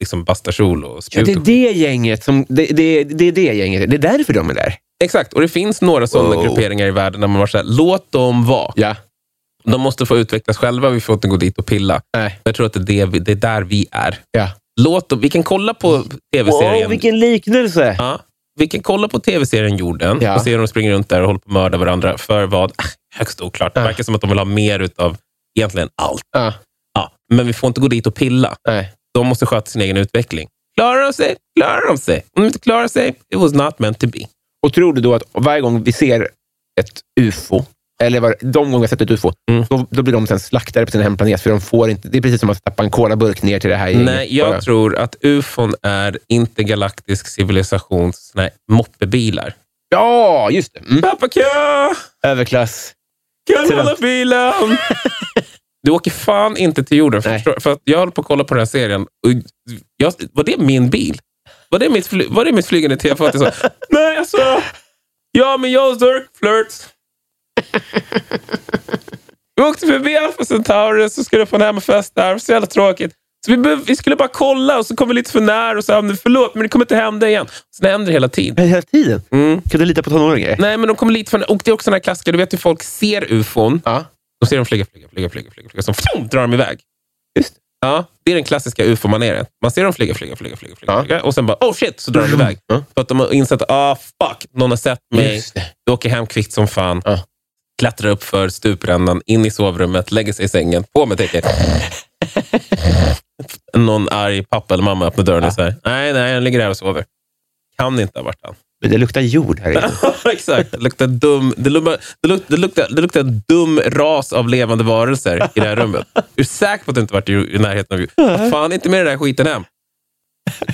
liksom bastakjol och ja spjut. det är det gänget som... Det, det, det är det gänget. Det är därför de är där. Exakt, och det finns några sådana Wow. grupperingar i världen där man bara säger, låt dem vara. Ja. De måste få utvecklas själva, vi får inte gå dit och pilla. Nej. Jag tror att det är, det, det är där vi är. Ja. Låt dem, vi kan kolla på tv-serien. Wow, vilken liknelse! Ja, vi kan kolla på tv-serien Jorden Ja. och se hur de springer runt där och håller på att mörda varandra. För vad? Äh, Högst oklart. Det Ja. verkar som att de vill ha mer utav egentligen allt. Ja. Ja, men vi får inte gå dit och pilla. Nej. De måste sköta sin egen utveckling. Klarar de sig? Klarar de sig? Om de inte klarar sig, it was not meant to be. Och tror du då att varje gång vi ser ett UFO, eller var, de gånger vi har sett ett UFO, Mm. då, då blir de sen slaktade på sin hemplanet. För de får inte, det är precis som att tappa en colaburk ner till det här. Nej, jag Bara- tror att ufon är intergalaktisk civilisations moppebilar. Ja, just det. Mm. Pappa kö! Överklass. Kan hålla bilen! Du åker fan inte till jorden. Nej. Förstår, för att jag håller på att kolla på den här serien. Och jag, var det min bil? Var det mitt, fly, var det mitt flygande tv? Att jag sa, Nej, alltså. Ja, men jag och Dirk flirts. Vi åkte förbi Alpha Centauri så skulle jag få en hemmafest där. Det så jävla tråkigt. Så vi, behöv- vi skulle bara kolla och så kom vi lite för nära och sa förlåt, men det kommer inte hända igen. Så det händer hela tiden. Hela tiden? Mm. Kan du lita på tonåringar? Nej, men de kommer lite för Och det är också den här klassiska, du vet hur folk ser ufon. Ja, De ser dem flyga, flyga, flyga, flyga, flyga, flyga. Så pum, drar de iväg. just det. Ja, det är den klassiska ufo-maneren. Man ser dem flyga, flyga, flyga, flyga, flyga, Ja. och sen bara, oh shit, så drar de iväg. Ja. För att de har insett, ah fuck, någon har sett mig. Du åker hem kvickt som fan. Ja. Klättrar upp för stuprännan, in i sovrummet, lägger sig i sängen, på med täcket. Någon arg pappa eller mamma öppnar dörren och säger, nej, nej, jag ligger här och sover. Kan inte ha varit han. Men det luktar jord här inne. Exakt. Det luktar, dum, det, luktar, det, luktar, det, luktar, det luktar en dum ras av levande varelser i det här rummet. Du är säker på att du inte varit i, i närheten av fan inte med den där skiten hem.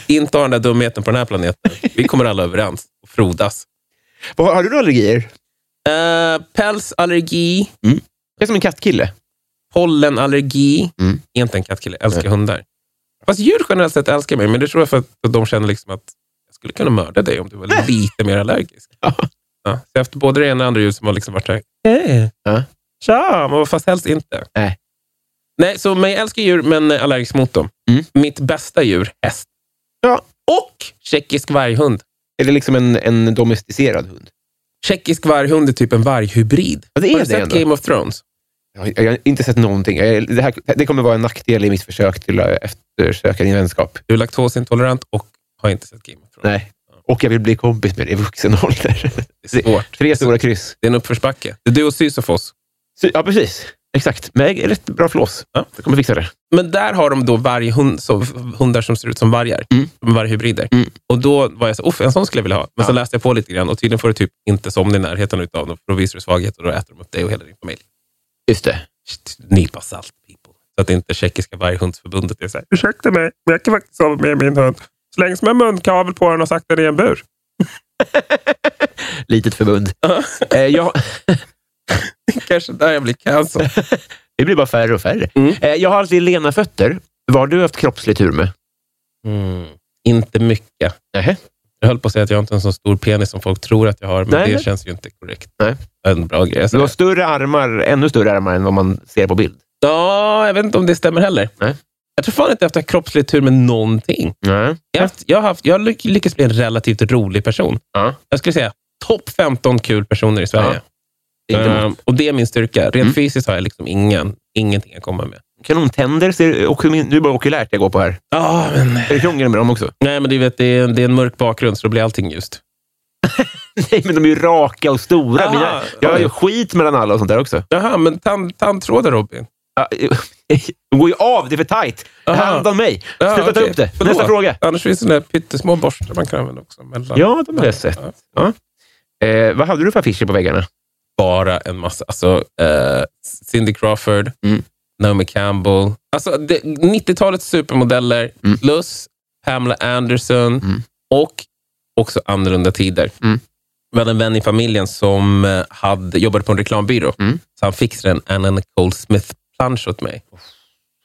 Inte ha den där dumheten på den här planeten. Vi kommer alla överens och frodas. Vad- Har du några allergier? Uh, pälsallergi, Jag är som en kattkille. pollenallergi. Mm. Inte en kattkille, älskar hundar. Fast djur generellt sett älskar mig, men det tror jag för att de känner liksom att jag skulle kunna mörda dig om du var lite mer allergisk. Ja. Ja, så efter både det ena och andra djur som har liksom varit såhär, hej, Ja. tja, men fast helst inte. Nej. Nej, så mig älskar djur, men är allergisk mot dem. Mm. Mitt bästa djur, häst. Ja. Och tjeckisk varghund. Är det liksom en, en domesticerad hund? Tjeckisk varghund är typ en varghybrid. Ja, det är har du det sett ändå. Game of Thrones? Jag, jag har inte sett någonting. Jag, det, här, det kommer vara en nackdel i mitt försök till att eftersöka din vänskap. Du är laktosintolerant och har inte sett Game of Thrones. Nej. Och jag vill bli kompis med dig i vuxen ålder. Det är svårt. Tre stora kryss. Det är en uppförsbacke. Det är du och Sisyfos. Så, ja, precis. Exakt. Är rätt bra flås. Ja. Jag kommer fixa det. Men där har de då varghund, så, hundar som ser ut som vargar. Mm. Varghybrider. Mm. Och då var jag så, Uff, en sån skulle jag vilja ha. Men så Ja. läste jag på lite grann och tydligen får du typ inte somna i närheten av dem, för då visar du svaghet och då äter de upp dig och hela din familj. Just det. Nypa salt, people. Så att inte tjeckiska varghundsförbundet är så här, ursäkta mig, men jag kan faktiskt sova med min hund. Jag har munkavel på den och sagt den i en bur. Litet förbund. eh, jag, Kanske där jag blir cancer. det blir bara färre och färre. Mm. Eh, jag har alltid lena fötter. Vad har du haft kroppslig tur med? Mm. Inte mycket. Nähä. Jag höll på att säga att jag inte har en så stor penis som folk tror att jag har, men Nej, det känns ju inte korrekt. Nej. En bra grej. Du har större armar, ännu större armar än vad man ser på bild. Ja, jag vet inte om det stämmer heller. Nej. Jag tror fan inte jag har haft kroppslig tur med någonting. Nej. Jag har, haft, jag har, haft, jag har lyck- lyckats bli en relativt rolig person. Ja. Jag skulle säga topp 15 kul personer i Sverige. Inte Ehm, och det är min styrka. Rent Mm. fysiskt har jag liksom ingen, ingenting att komma med. Kanontänder ser nu är det bara okulärt jag går på här. Ja, men... Är det krångel med dem också? Nej, men du vet, det är, det är en mörk bakgrund, så då blir allting ljust. Nej, men de är ju raka och stora. Aha. Mina, jag har ju skit mellan alla och sånt där också. Jaha, men tand, tandtrådar Robin? De går ju av, det är för tajt. Aha. Hand om mig. Sluta ta okej. upp det. Förlåt. Nästa fråga. Annars finns det pyttesmå borstar man kan använda också. Mellan. Ja, de har jag sett. Ja. Eh, vad hade du för affischer på väggarna? Bara en massa. Alltså, eh, Cindy Crawford, Mm. Naomi Campbell. Alltså, det, 90-talets supermodeller Mm. plus Pamela Anderson Mm. och också annorlunda tider. Mm. Vi hade en vän i familjen som eh, hade, jobbade på en reklambyrå. Mm. Så han fixade en Anna Nicole Smith-plansch åt mig.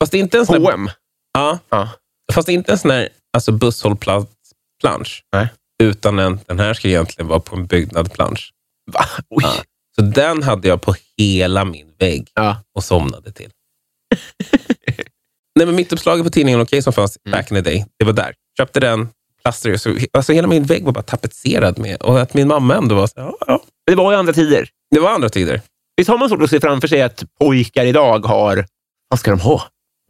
Fast inte en sån här, H&M. ja, Ja. fast inte en sån här alltså busshållplats-plansch. Utan en, den här ska egentligen vara på en byggnadsplansch. Va? Oj. Ja. Så den hade jag på hela min vägg Ja. och somnade till. Nej, men mittuppslaget på tidningen Okej som fanns Mm. back in the day, det var där. Köpte den, plastrade så alltså Hela min vägg var bara tapetserad med. Och att min mamma ändå var så ja, ja. Det var ju andra tider. Det var andra tider. Visst har man svårt att se framför sig att pojkar idag har... Vad ska de ha?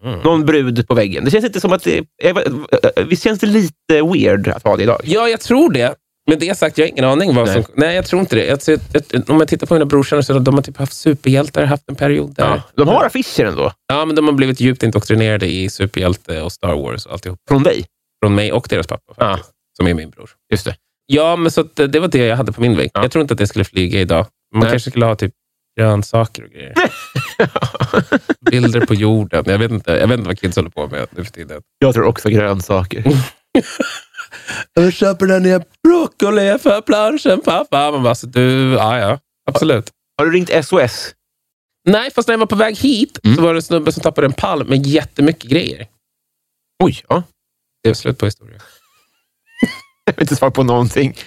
Mm. Någon brud på väggen. Det känns inte som att det... är- Visst känns det lite weird att ha det idag? Ja, jag tror det. Men det sagt, jag har ingen aning. Vad Nej. som, nej, jag tror inte det. Jag, jag, om jag tittar på mina brorsor, så de har typ haft superhjältar, haft en period där. Ja. De har affischer ändå. Ja, men de har blivit djupt indoktrinerade i superhjälte och Star Wars och alltihop. Från dig. Från mig och deras pappa, faktiskt, som är min bror. Just det. Ja, men så eh, det var det jag hade på min vägg. Ja. Jag tror inte att det skulle flyga idag. Man Nej. kanske skulle ha typ grönsaker och grejer. Bilder på jorden. Jag vet, inte, jag vet inte vad kids håller på med nu för tiden. Jag tror också grönsaker. Jag köper den nya broccoli för planschen, pappa. Man bara, så du, ja, ja, absolut. Har du ringt SOS? Nej, fast när jag var på väg hit Mm. så var det en snubbe som tappade en pall med jättemycket grejer. Oj, ja. Det är slut på historien. Jag vill inte svara på någonting.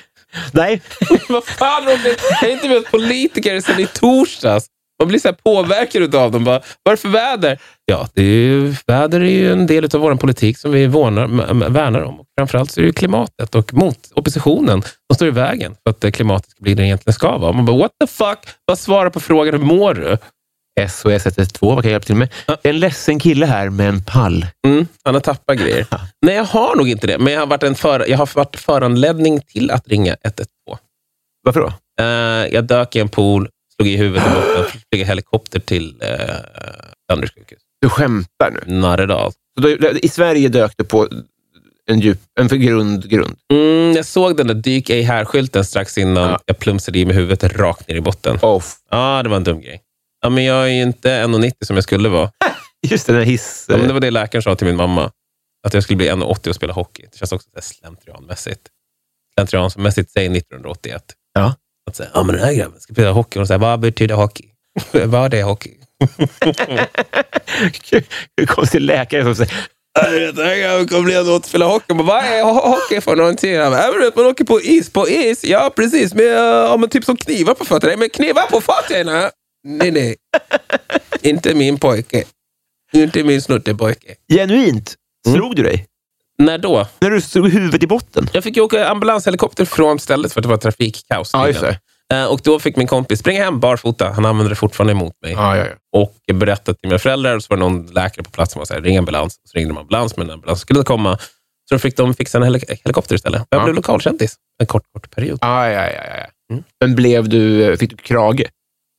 Nej. Vad fan Robin, jag är inte med politiker sedan i torsdags. Man blir så här påverkad av dem. Bara, Vad är det för väder? Ja, det är ju, väder är ju en del av vår politik som vi värnar, värnar om. Och framförallt så är det ju klimatet och mot oppositionen som står i vägen för att eh, klimatet ska bli det det egentligen ska vara. Man bara, what the fuck? Bara svara på frågan, hur mår du? SOS 112, vad kan jag hjälpa till med? Ja. En ledsen kille här med en pall. Mm, han har tappat grejer. Nej, jag har nog inte det. Men jag har varit, en för, jag har varit föranledning till att ringa 112. Varför då? Eh, jag dök i en pool, slog i huvudet i botten, flyga helikopter till uh, Danderyds sjukhus. Du skämtar nu. Då, I Sverige dök du på en, djup, en för grund grund. Mm, jag såg den där dyk ej här-skylten strax innan Ja. jag plumsade i med huvudet rakt ner i botten. Oh, Ja, det var en dum grej. Ja, men jag är ju inte 1,90 som jag skulle vara. just den här hiss... Ja, men det var det läkaren sa till min mamma. Att jag skulle bli 1,80 och spela hockey. Det känns också så slentrianmässigt. Slentrianmässigt säger 1981. Ja. Att säga, ja men den här grabben ska spela hockey. Och säga, vad betyder hockey? vad är hockey? Konstig läkare som säger Den här grabben kommer bli 1,80 och spela hockey. Men vad är ho- hockey för någonting? Han bara, "Ja, men du vet, man åker på is. På is? Ja, precis. Med, ja, men typ som knivar på fötterna. Men knivar på fötterna? Nej, nej. Inte min pojke. Inte min snuttepojke. genuint. Slog du dig? När då? När du slog huvudet i botten? Jag fick ju åka ambulanshelikopter från stället för att det var trafikkaos. Ja, just det. Eh, Och då fick min kompis springa hem barfota. Han använde det fortfarande emot mig. Ja, ja, ja. Och berättade till mina föräldrar. Och så var det någon läkare på plats som här, ring ambulans. Så ringde de ambulans, men ambulans skulle komma. Så då fick de fixa en helik- helikopter istället. Jag Ja. blev lokalkändis en kort, kort period. Ja, ja, ja, ja. Mm. Men blev du, fick du krage?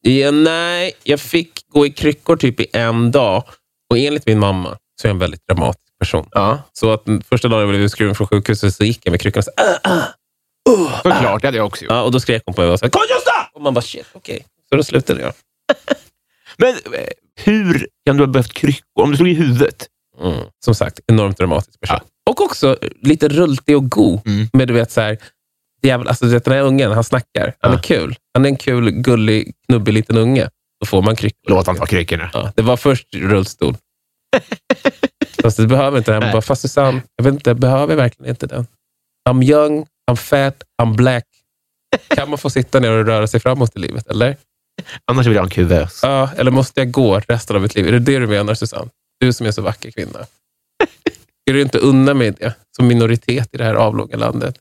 Ja, nej, jag fick gå i kryckor typ i en dag. Och enligt min mamma så är jag en väldigt dramatisk person. Ja. Så att första dagen jag blev utskriven från sjukhuset så gick jag med kryckorna så här, ah, ah, uh, Såklart, det hade jag också gjort. Ja, och då skrek hon på mig och sa Kom Gösta! Och man bara shit, okej. Så då slutade jag. Men eh, hur kan du ha behövt kryckor? Om du slog i huvudet? Mm. Som sagt, enormt dramatisk person. Och också lite rultig och god. Mm. Men du vet, så här, jävla, alltså, den här ungen, han snackar. Han är kul. Han är en kul, gullig, knubbig liten unge. Då får man kryckor. Låt han ta kryckorna. Ja, det var först rullstol. fast du behöver inte den. Bara, fast Susanne, jag vet inte, jag behöver verkligen inte den. I'm young, I'm fat, I'm black. Kan man få sitta ner och röra sig framåt i livet, eller? Annars vill jag ha en kuvös. Ja, eller måste jag gå resten av mitt liv? Är det det du menar, Susanne? Du som är så vacker kvinna. Ska du inte unna mig det, som minoritet i det här avlånga landet?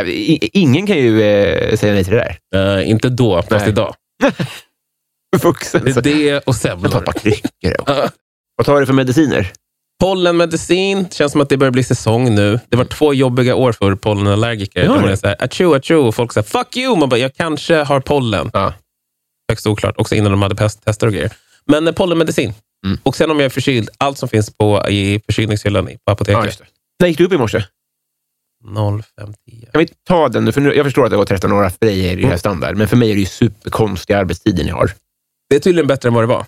Äh, Ingen kan ju eh, säga nej till det där. Eh, inte då, fast Nej. idag. Vuxen. Det är det och semlor. tappar kryckor. Ja. Vad tar du för mediciner? Pollenmedicin, känns som att det börjar bli säsong nu. Det var två jobbiga år för pollenallergiker. Ja, Ja, man är så här, achu, achu, och folk säger fuck you. Man bara, jag kanske har pollen. Ja. Högst oklart, också innan de hade tester och grejer. Men eh, pollenmedicin. Mm. Och sen om jag är förkyld, allt som finns på, i förkylningshyllan i- på apoteket. det. När gick du upp i morse? 0510. Kan vi ta den nu? För nu, jag förstår att det går 13 år för dig är det här standard, men för mig är det ju superkonstiga arbetstider ni har. Det är tydligen bättre än vad det var.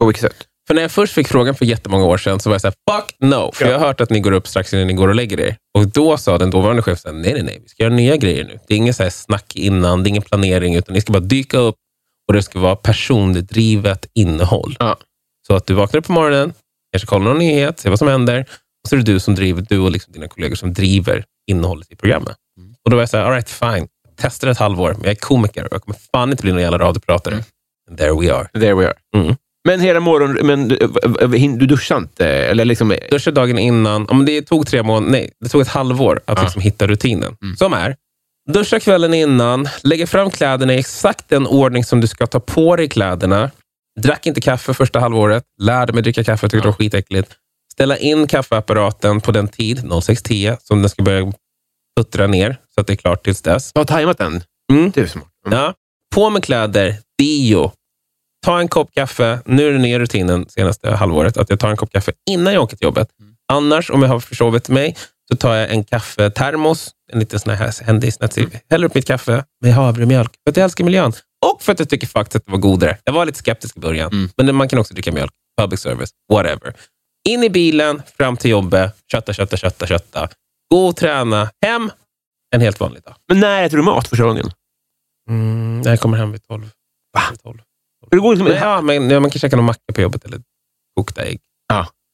På vilket sätt? För när jag först fick frågan för jättemånga år sedan så var jag så här, fuck no. För Ja. jag har hört att ni går upp strax innan ni går och lägger er. Och då sa den dåvarande chefen, nej, nej, nej, vi ska göra nya grejer nu. Det är inget så här snack innan, det är ingen planering, utan ni ska bara dyka upp och det ska vara persondrivet innehåll. Ja. Så att du vaknar upp på morgonen, kanske kollar någon nyhet, ser vad som händer, så är det du som driver, du och liksom dina kollegor som driver innehållet i programmet. Mm. Och då var jag så här, all right, fine. Jag testar ett halvår, men jag är komiker och jag kommer fan inte bli någon jävla radiopratare. And there we are. There we are. Mm. Men hela morgon, men du, hin- du duschar inte? Eller liksom, duschade dagen innan. Om det tog tre månader, nej, det tog ett halvår att Ja. liksom hitta rutinen. Mm. Som är, duscha kvällen innan, lägga fram kläderna i exakt den ordning som du ska ta på dig kläderna. Drack inte kaffe första halvåret, lärde mig dricka kaffe, tyckte det var skitäckligt. Ställa in kaffeapparaten på den tid, 06.10, som den ska börja puttra ner, så att det är klart tills dess. jag har tajmat den. Mm. Det är smart. Mm. Ja. På med kläder, dio. Ta en kopp kaffe. Nu är det nya rutinen senaste halvåret, att jag tar en kopp kaffe innan jag åker till jobbet. Annars, om jag har försovit mig, så tar jag en kaffetermos, en liten sån här händig snetsig. Häller upp mitt kaffe med havremjölk, för att jag älskar miljön. Och för att jag tycker faktiskt att det var godare. Jag var lite skeptisk i början, Mm. men man kan också dricka mjölk. Public service, whatever. In i bilen, fram till jobbet, kötta, kötta, kötta, kötta. Gå och träna, hem, en helt vanlig dag. Men när äter du mat första gången? Mm, jag kommer hem vid tolv. Va? Vid tolv. Det går liksom, Men, ja, men ja, man kan käka någon macka på jobbet eller kokta ägg.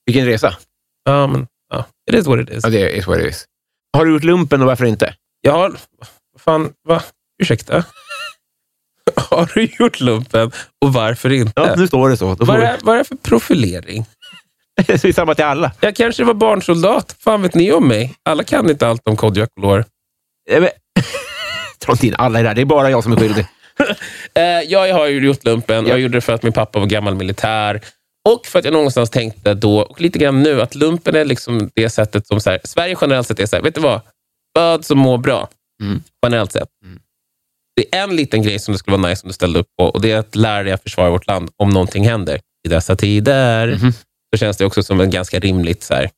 Vilken resa? Ja, men ja, it is what it is. Ja, det är what it is. Har du gjort lumpen och varför inte? Jag har... vad Fan, va? Ursäkta? har du gjort lumpen och varför inte? Ja, nu står det så. Vad, är, vad är det för profilering? Det är samma till alla. Jag kanske var barnsoldat. fan vet ni om mig? Alla kan inte allt om Kodjo Akolor. Dra inte in alla i det här. Det är bara jag som är skyldig. Eh, jag har ju gjort lumpen. Jag gjorde det för att min pappa var gammal militär. Och för att jag någonstans tänkte då, och lite grann nu, att lumpen är liksom det sättet som... Så här, Sverige generellt sett är så här, vet du vad? Föd som mår bra. Mm. Generellt sett. Det är en liten grej som det skulle vara nice om du ställde upp på och det är att lära dig att försvara vårt land om någonting händer. I dessa tider Mhm. Så känns det också som en ganska rimligt... Så här,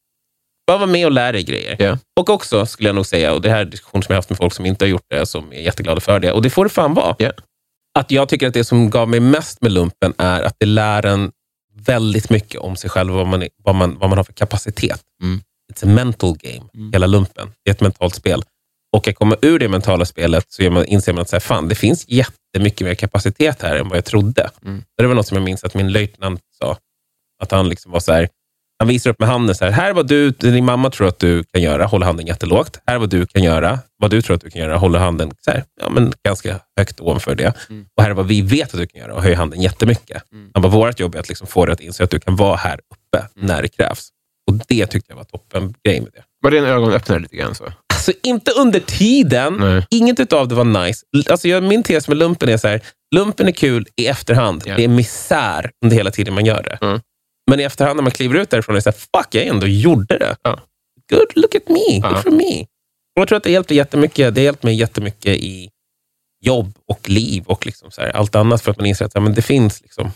bara vara med och lära dig grejer. Ja. Och också, skulle jag nog säga, och det här är en diskussion som jag haft med folk som inte har gjort det, som är jätteglada för det, och det får det fan vara. Ja. Att jag tycker att det som gav mig mest med lumpen är att det lär en väldigt mycket om sig själv och vad man, är- vad man, vad man har för kapacitet. Mm. It's a mental game, hela lumpen. Det är ett mentalt spel. Och att komma ur det mentala spelet så man, inser man att så här, fan, det finns jättemycket mer kapacitet här än vad jag trodde. Mm. Det var något som jag minns att min löjtnant sa. Att han liksom var så här, han visar upp med handen, så här, här är vad du, din mamma tror att du kan göra, håller handen jättelågt. Här är vad du kan göra, vad du tror att du kan göra, håller handen så här, ja, men ganska högt ovanför det. Och här är vad vi vet att du kan göra och höjer handen jättemycket. Han bara, vårt jobb är att liksom få dig att inse att du kan vara här uppe när det krävs. Och det tyckte jag var toppen grej med det. Var det en ögonöppnare lite grann? Så? Alltså inte under tiden. Nej. Inget utav det var nice. Alltså, jag, min tes med lumpen är så här, lumpen är kul i efterhand. Ja. Det är misär under hela tiden man gör det. Mm. Men i efterhand när man kliver ut därifrån är det så här, fuck, jag ändå gjorde det. Ja. Good, look at me. Good Ja. for me. Och jag tror att det hjälpte jättemycket. Det hjälpte mig jättemycket i jobb och liv och liksom här, allt annat. För att man inser att men det finns liksom,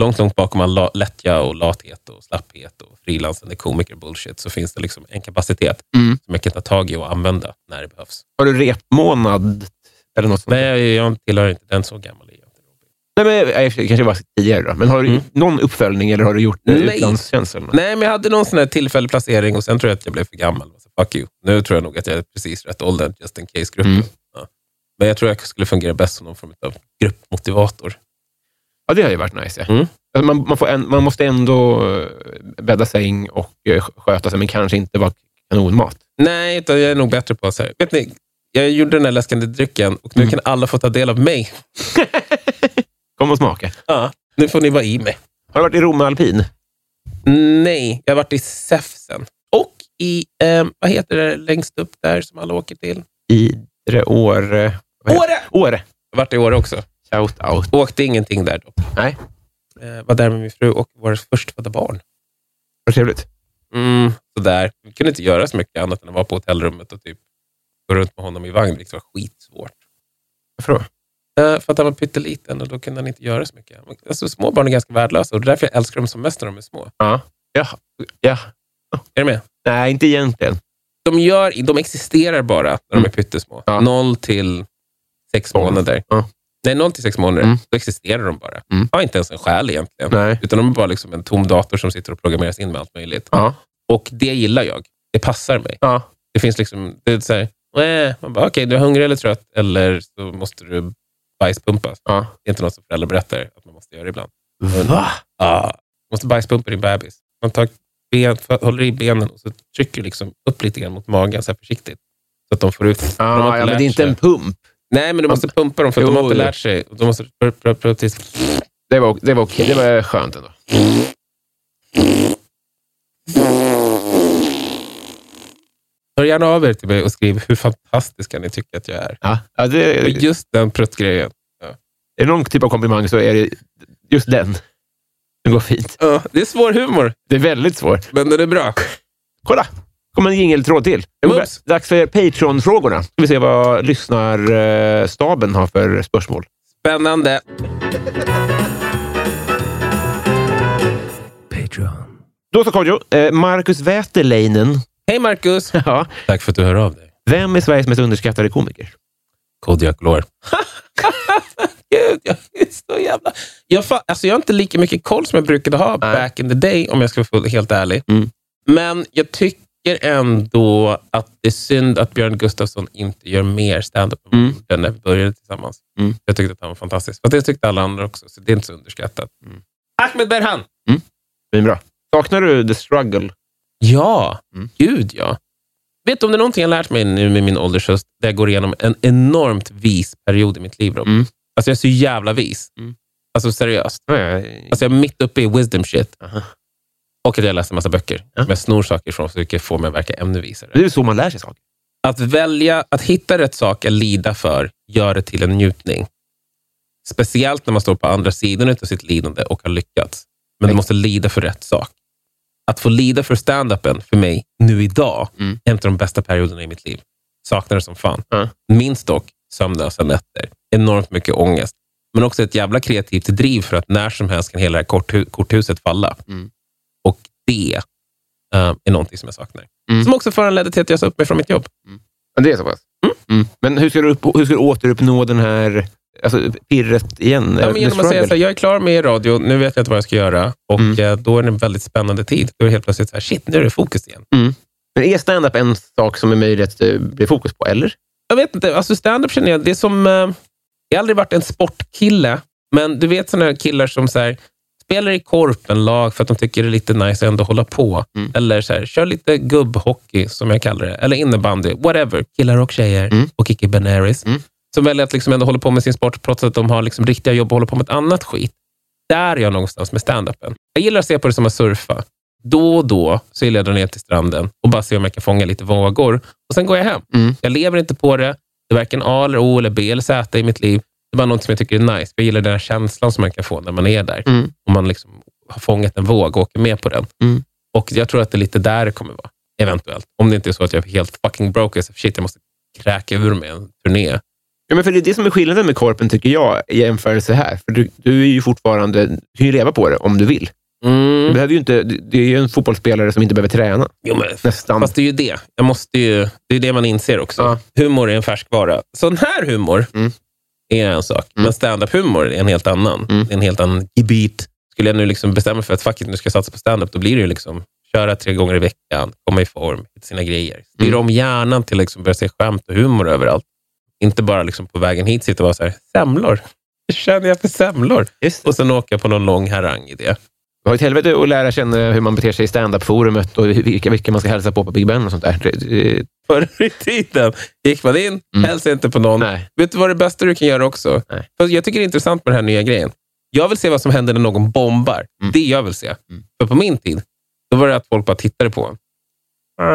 långt, långt bakom all lättja och lathet och slapphet och frilansande komiker bullshit så finns det liksom en kapacitet Mm. som jag kan ta tag i och använda när det behövs. Har du repmånad eller något sånt? Nej, jag tillhör inte den så gammal. Jag. Nej, men, det kanske var tidigare då. Men har du Mm. någon uppföljning eller har du gjort Nej. utlandstjänst? Nej, men jag hade någon sån här tillfällig placering och sen tror jag att jag blev för gammal. Så fuck you. Nu tror jag nog att jag är precis rätt ålder, just in case-gruppen. Mm. Ja. Men jag tror jag skulle fungera bäst som någon form av gruppmotivator. Ja, det har ju varit nice. Ja. Mm. Alltså, man, man, en, man måste ändå eh, bädda säng och eh, sköta sig, men kanske inte vara kanonmat. Nej, utan jag är nog bättre på så här. Vet ni, jag gjorde den här läskande drycken och nu Mm. kan alla få ta del av mig. Kom och smaka. Ja. Nu får ni vara i mig. Har du varit i Rom alpin? Nej, jag har varit i Säfsen. Och i, eh, vad heter det längst upp där som alla åker till? Idre, Åre... heter- Åre! Åre. Jag har varit i Åre också. Shout out. Åkte ingenting där då. Nej, Eh, var där med min fru och våra förstfödda barn. vad trevligt. Mm, sådär. Vi kunde inte göra så mycket annat än att vara på hotellrummet och typ gå runt med honom i vagn, vilket var skitsvårt. Varför då? Eh, för att han var pytteliten och då kunde han inte göra så mycket. Alltså, små barn är ganska värdelösa och det är därför jag älskar dem som mest när de är små. Ja. Ja. ja. Är du med? Nej, inte egentligen. De, gör, de existerar bara när de är pyttesmå. Ja. Noll till sex Tolv. månader. Ja. Nej, noll till sex månader. Mm. Då existerar de bara. Mm. Har inte ens en själ egentligen. Nej. Utan de är bara liksom en tom dator som sitter och programmeras in med allt möjligt. Ja. Och det gillar jag. Det passar mig. Ja. Det finns liksom, det är så här, "Nä." man bara, okej, du är hungrig eller trött, eller så måste du bajspumpas. Ja. Det är inte något som föräldrar berättar att man måste göra ibland. Va? Ja, man måste bajspumpa din bebis. Man tar ben, håller i benen och så trycker liksom upp lite grann mot magen så här försiktigt. Så att de får ut... de har Ja, men det är inte sig. en pump. Nej, men du måste pumpa dem för att de har inte lärt sig. Och De måste. Det var, det var okej. Det var skönt ändå. Hör gärna av er till mig och skriv hur fantastiska ni tycker att jag är. Ja. Ja, Och det, just den pruttgrejen. är det någon typ av komplimang så är det just den. Den går fint. Ja, det är svår humor, Det är väldigt svårt. men den är bra. Kolla! kommer en jingeltråd till. Det Mums. Dags för Patreon-frågorna. Ska vi se vad lyssnarstaben har för spörsmål. Spännande. Då så Kodjo, eh, Marcus Wäterleinen. Hej Marcus! Ja. Tack för att du hör av dig. Vem är Sveriges mest underskattade komiker? Kodiak Lore. Gud, jag är så jävla... Jag, fa... alltså, jag har inte lika mycket koll som jag brukade ha back in the day, om jag ska vara helt ärlig. Mm. Men jag tycker ändå att det är synd att Björn Gustafsson inte gör mer stand-up än Mm. mm. när vi började tillsammans. Mm. Jag tyckte att han var fantastisk. Fast det tyckte alla andra också, så det är inte så underskattat. Mm. Ahmed Berhan! Det är bra. Saknar du The Struggle? Ja, Mm. gud ja. Vet du om det är någonting jag lärt mig nu med min åldershöst, där jag går igenom en enormt vis period i mitt liv, Rob. Mm. Alltså jag är så jävla vis. Mm. Alltså seriöst. Ja, Alltså jag är mitt uppe i wisdom shit. Aha. Och att jag läser en massa böcker. Ja. Som jag snor saker ifrån, så försöker få mig att verka ännu visare. Det är så man lär sig saker. Att välja, att hitta rätt sak att lida för, gör det till en njutning. Speciellt när man står på andra sidan av sitt lidande och har lyckats. Men du måste lida för rätt sak. Att få lida för stand-upen för mig, nu idag, Mm. en av de bästa perioderna i mitt liv. Saknar det som fan. Ja. Minst dock sömnlösa nätter. Enormt mycket ångest. Men också ett jävla kreativt driv för att när som helst kan hela det här korthu- korthuset falla. Mm. Och det eh, är någonting som jag saknar. Mm. Som också föranledde till att jag sa upp mig från mitt jobb. Ja, Det är så pass? Mm. Men hur ska, du upp, hur ska du återuppnå den här alltså, pirret igen? Ja, Eh, men genom att säga så här, jag är klar med radio, nu vet jag inte vad jag ska göra. Och Mm. eh, då är det en väldigt spännande tid. Då är det helt plötsligt så här, shit, nu är det fokus igen. Men är stand-up en sak som är möjlig att det blir fokus på, eller? Jag vet inte, alltså stand-up känner jag, det är som... Eh, jag har aldrig varit en sportkille, men du vet sådana killar som så här, spelar i korpenlag för att de tycker det är lite nice att ändå hålla på. Mm. Eller så här, kör lite gubbhockey, som jag kallar det. Eller innebandy, whatever. Killar och tjejer Mm. och icke-binaries. Mm. Som väljer att liksom ändå hålla på med sin sport, trots att de har liksom riktiga jobb och håller på med ett annat skit. Där är jag någonstans med stand-upen. Jag gillar att se på det som att surfa. Då och då så vill jag dra ner till stranden och bara se om jag kan fånga lite vågor. Och Sen går jag hem. Mm. Jag lever inte på det. Det är varken A, eller O, eller B eller Z i mitt liv. Det är bara något som jag tycker är nice. Jag gillar den här känslan som man kan få när man är där. Mm. Om man liksom har fångat en våg och åker med på den. Mm. Och Jag tror att det är lite där det kommer vara. Eventuellt. Om det inte är så att jag är helt fucking broke. så, Shit, jag måste kräka ur mig en turné. Ja, men för det är det som är skillnaden med korpen, tycker jag, i jämförelse här. För du, du är ju fortfarande, du kan ju leva på det om du vill. Du Mm. behöver ju inte, det är ju en fotbollsspelare som inte behöver träna. Jo, men, Nästan. fast det är ju det. Jag måste ju, det är det man inser också. Ja. Humor är en färskvara. Sån här humor Mm. är en sak, Mm. men stand-up-humor är en helt annan. Mm. Det är en helt annan gebit. Skulle jag nu liksom bestämma för att fuck it, nu ska jag satsa på stand-up, då blir det ju liksom köra tre gånger i veckan, komma i form, hitta sina grejer. Styra Mm. om hjärnan till att liksom börja se skämt och humor överallt. Inte bara liksom på vägen hit sitta och vara så här, semlor. Hur känner jag för semlor? Och sen åka på någon lång harang i det. Det var ett helvete att lära känna hur man beter sig i stand-up-forumet och vilka, vilka man ska hälsa på på Big Ben och sånt där. Det, det, Förr i tiden gick man in, Mm. hälsade inte på någon. nej. Vet du vad det bästa du kan göra också? Nej. För jag tycker det är intressant med den här nya grejen. Jag vill se vad som händer när någon bombar. Mm. Det jag vill se. Mm. För på min tid, då var det att folk bara tittade på en.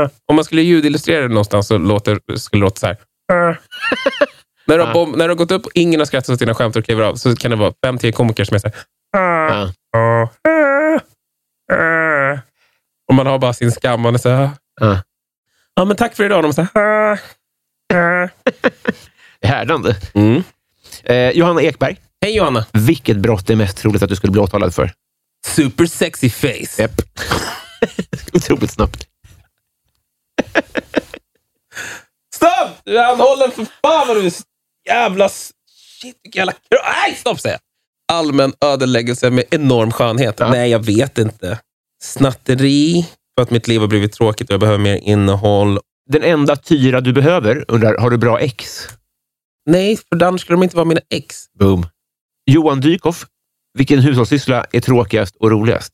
Äh. Om man skulle ljudillustrera det någonstans så låter, skulle det låta så här. När, Ja. bom- när har gått upp och ingen har skrattat åt dina skämt och kliver av, så kan det vara fem, tio komiker som är så här. Ja. Äh. Äh. Och man har bara sin skam. Man är så här. Ja. Ja, men tack för idag. De så här. Det är härdande. Mm. Eh, Johanna Ekberg, Hej Johanna. vilket brott är mest troligt att du skulle bli åtalad för? Super sexy face. Japp. Otroligt snabbt. Stopp! Du är anhållen för fan vad du är jävla... Shit, vilken jävla... Nej, stopp säger jag. Allmän ödeläggelse med enorm skönhet. Ja. Nej, jag vet inte. Snatteri, för att mitt liv har blivit tråkigt och jag behöver mer innehåll. Den enda tyra du behöver undrar, har du bra ex? Nej, för annars skulle de inte vara mina ex. Boom. Johan Dykhoff, vilken hushållssyssla är tråkigast och roligast?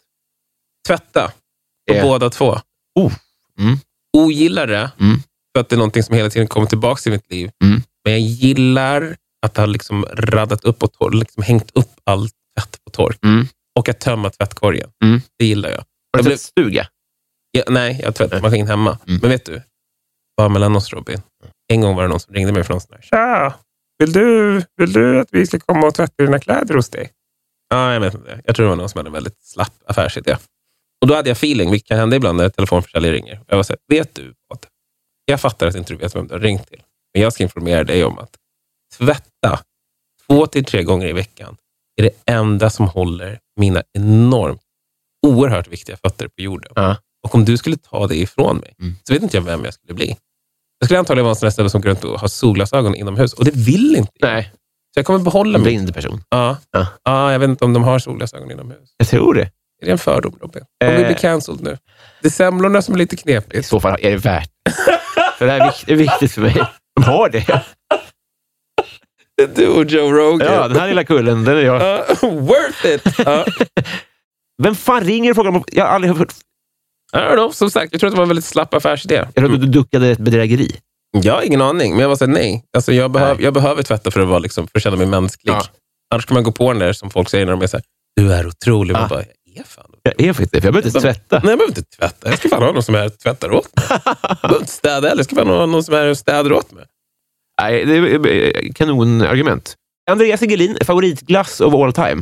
Tvätta. På Eh. båda två. Oh. Mm. Ogillar det, Mm. För att det är någonting som hela tiden kommer tillbaka i mitt liv. Mm. Men jag gillar att ha liksom raddat upp och liksom hängt upp all tvätt på tork. Mm. Och att tömma tvättkorgen. Mm. Det gillar jag. Har du blev- sett stuga? Ja, nej, jag har tvättmaskin hemma. Mm. Men vet du? Bara mellan oss Robin. En gång var det någon som ringde mig från sån här. Tja! Vill du, vill du att vi ska komma och tvätta dina kläder hos dig? Ja, jag vet inte. Jag tror det var någon som hade en väldigt slapp affärsidé. Och då hade jag feeling, vilket kan hända ibland när telefonförsäljare ringer. Jag var så här, vet du vad? Jag fattar att inte du vet vem du har ringt till. Men jag ska informera dig om att tvätta två till tre gånger i veckan är det enda som håller mina enormt, oerhört viktiga fötter på jorden. Ja. Och om du skulle ta det ifrån mig, Mm. så vet inte jag vem jag skulle bli. Jag skulle antagligen vara en sån där snubbe som går runt och har solglasögon inomhus. Och det vill inte. Nej, Så jag kommer behålla en mig. blind person. Ja. Ja. Ja. jag vet inte om de har solglasögon inomhus. Jag tror det. Är det en fördom, Robin? Kommer vi Eh. bli cancelled nu? Det är semlorna som är lite I knepigt. så fall är det värt det. Det här är vikt- är viktigt för mig. De har det. Du och Joe Rogan. Ja, den här lilla kullen, den är jag. Ja, worth it! Ja. Vem fan ringer och frågar? om- Jag har aldrig hört... I don't know, som sagt, jag tror att det var en väldigt slapp affärsidé. Jag tror att du duckade ett bedrägeri. Jag har ingen aning, men jag var såhär, nej. Alltså, jag, behöv, Nej. jag behöver tvätta för att, vara, liksom, för att känna mig mänsklig. Ja. Annars kan man gå på den där som folk säger när de är såhär, du är otrolig. Man Ja. bara, jag är fan Jag är faktiskt det, för jag behöver inte tvätta. Nej, jag behöver inte tvätta. Jag ska fan ha någon som är tvättar åt mig. Jag behöver inte städa heller. Jag ska fan ha någon som är städar åt mig. Nej, det är kanonargument. Andreas Egelin, favoritglass of all time?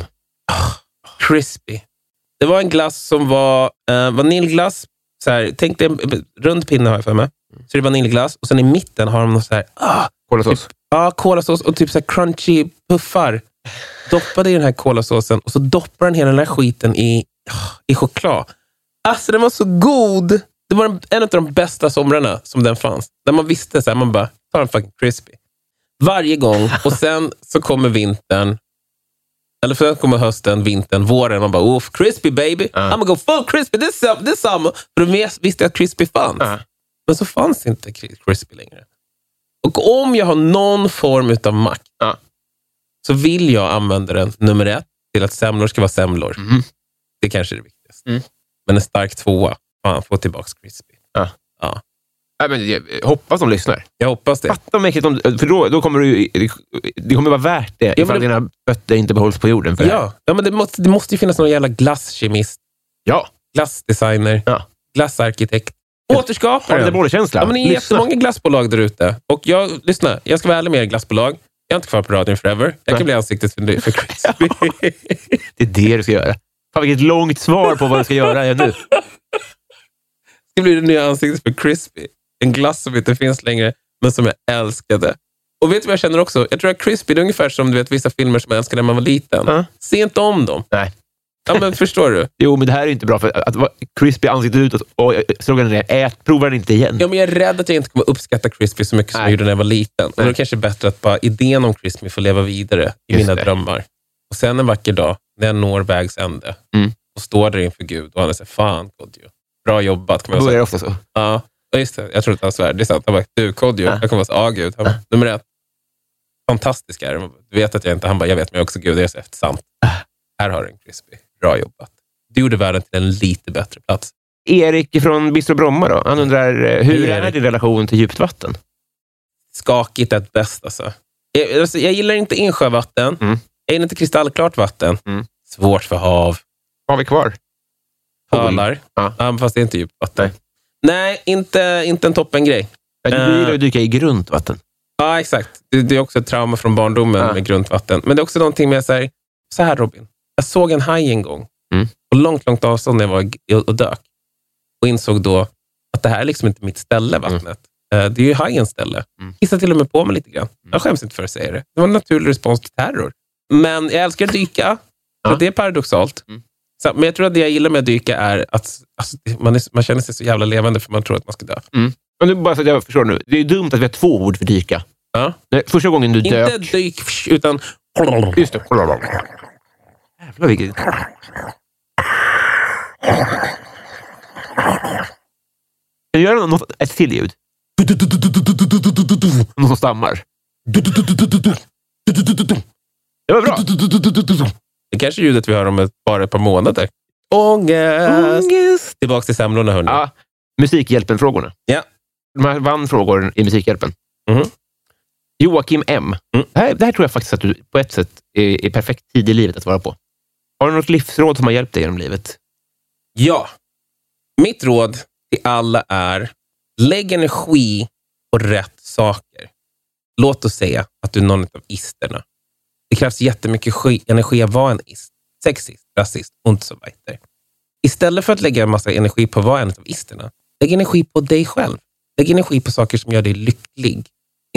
Crispy. Det var en glass som var eh, vaniljglass. Så här, tänk dig en en rund pinne har jag för mig. Så det är vaniljglass och sen i mitten har de något så här, ah, Kolasås? Ja, kolasås och typ så här crunchy puffar. Doppade i den här kolasåsen och så doppar den hela den här skiten i, i choklad. Alltså den var så god! Det var en- en av de bästa somrarna som den fanns. Där man visste, så här, man bara, ta en fucking crispy. Varje gång. Och sen så kommer vintern. Eller sen kommer hösten, vintern, våren. Man bara, oof, crispy baby. I'm gonna go full crispy this, this summer. För då vis- visste jag att crispy fanns. Ja. Men så fanns inte cri- crispy längre. Och om jag har någon form av makt Ja. så vill jag använda den, nummer ett, till att semlor ska vara semlor. Mhm. Det kanske är det viktigaste. Mm. Men en stark tvåa, fan, få tillbaka crispy. Ja. Ja. Nej, men, jag hoppas de lyssnar. Jag hoppas det. Fatta vad mäktigt om... För då, då kommer du, det kommer vara värt det Ja, ifall det- dina fötter inte behålls på jorden. För. Ja, ja men det, måste, det måste ju finnas någon jävla glasskemist, ja. glassdesigner, Ja. glassarkitekt. Har du Återskapare. lite bollkänsla? Ja, men det är Lyssna. jättemånga glassbolag där ute. Och jag, lyssna, jag ska vara ärlig med er glassbolag. Jag är inte kvar på radion forever. Jag kan bli ansiktet för, för Crispy. Det är det du ska göra. Fan, vilket långt svar på vad du ska göra nu. ska bli det nya ansiktet för Crispy. En glass som inte finns längre, men som jag älskade. Och vet du vad jag känner också? Jag tror att Crispy det är ungefär som du vet, vissa filmer som jag älskade när man var liten. Ja. Se inte om dem. Nej. Ja, men förstår du? Jo, men det här är inte bra. för Att, vara crispy ansiktet utåt och sloganen är ät, prova den inte igen. Ja, men jag är rädd att jag inte kommer uppskatta Crispy så mycket som Nej. jag gjorde när jag var liten. Och då är det kanske bättre att bara idén om Crispy får leva vidare i Just mina det. drömmar. Och sen en vacker dag, när jag når vägs ände Mm. och står där inför Gud och han säger, fan Kodjo, bra jobbat. Det jag börjar säga. ofta så. Ja, ja, just det. Jag tror att han svär. Det är sant. Han bara, du Kodjo, Ja. jag kommer vara så, ja Gud. Han bara, nummer ett, fantastisk är du. Vet att jag inte, han bara, jag vet, men jag är också Gud. Jag är så eftersamt. Här har du en Crispy. Bra jobbat. Du gjorde världen till en lite bättre plats. Erik från Bistro Bromma då? Han undrar, eh, hur är din relation till djupt vatten? skakigt är bäst. Alltså. Jag, alltså, jag gillar inte insjövatten. Mm. Jag gillar inte kristallklart vatten. Mm. Svårt för hav. Vad har vi kvar? Pölar. Ja. Ja. fast det är inte djupt vatten. Nej. Nej, inte, inte en toppengrej. Ja, Du Eh. gillar att dyka i grunt vatten. Ja, exakt. Det, det är också ett trauma från barndomen Ja. med grunt vatten. Men det är också någonting med så här, så här Robin. Jag såg en haj en gång. Mm. På långt, långt avstånd när jag var och dök. Och insåg då att det här är liksom inte mitt ställe, vattnet. Eh, Det är ju hajens ställe. Mm. Kissade till och med på mig lite grann. Jag skäms inte för att säga det. Det var en naturlig respons till terror. Men jag älskar att dyka. Ja. Det är paradoxalt. Mm. Så, men jag tror att det jag gillar med att dyka är att alltså, man, är, man känner sig så jävla levande för man tror att man ska dö. Men nu, bara så att jag förstår nu. Det är dumt att vi har två ord för dyka. Ja. Nej, Första gången du Inte dök... dyk, utan... Just det. Jävlar vilket... Kan du göra något, ett till ljud? Någon som stammar. Det var bra. Det är kanske är ljudet vi hör om ett, bara ett par månader. Ångest! Tillbaka till semlorna, hörni. Ja, Musikhjälpen-frågorna. Ja. De här vann frågor i Musikhjälpen. Mhm. Joakim M. Mm. Det, här, det här tror jag faktiskt att du på ett sätt är, är perfekt tid i livet att vara på. Har du något livsråd som har hjälpt dig genom livet? Ja. Mitt råd till alla är, lägg energi på rätt saker. Låt oss säga att du är någon av isterna. Det krävs jättemycket energi att vara en ist. Sexist, rasist och så vidare. Istället för att lägga en massa energi på att vara en av isterna, lägg energi på dig själv. Lägg energi på saker som gör dig lycklig.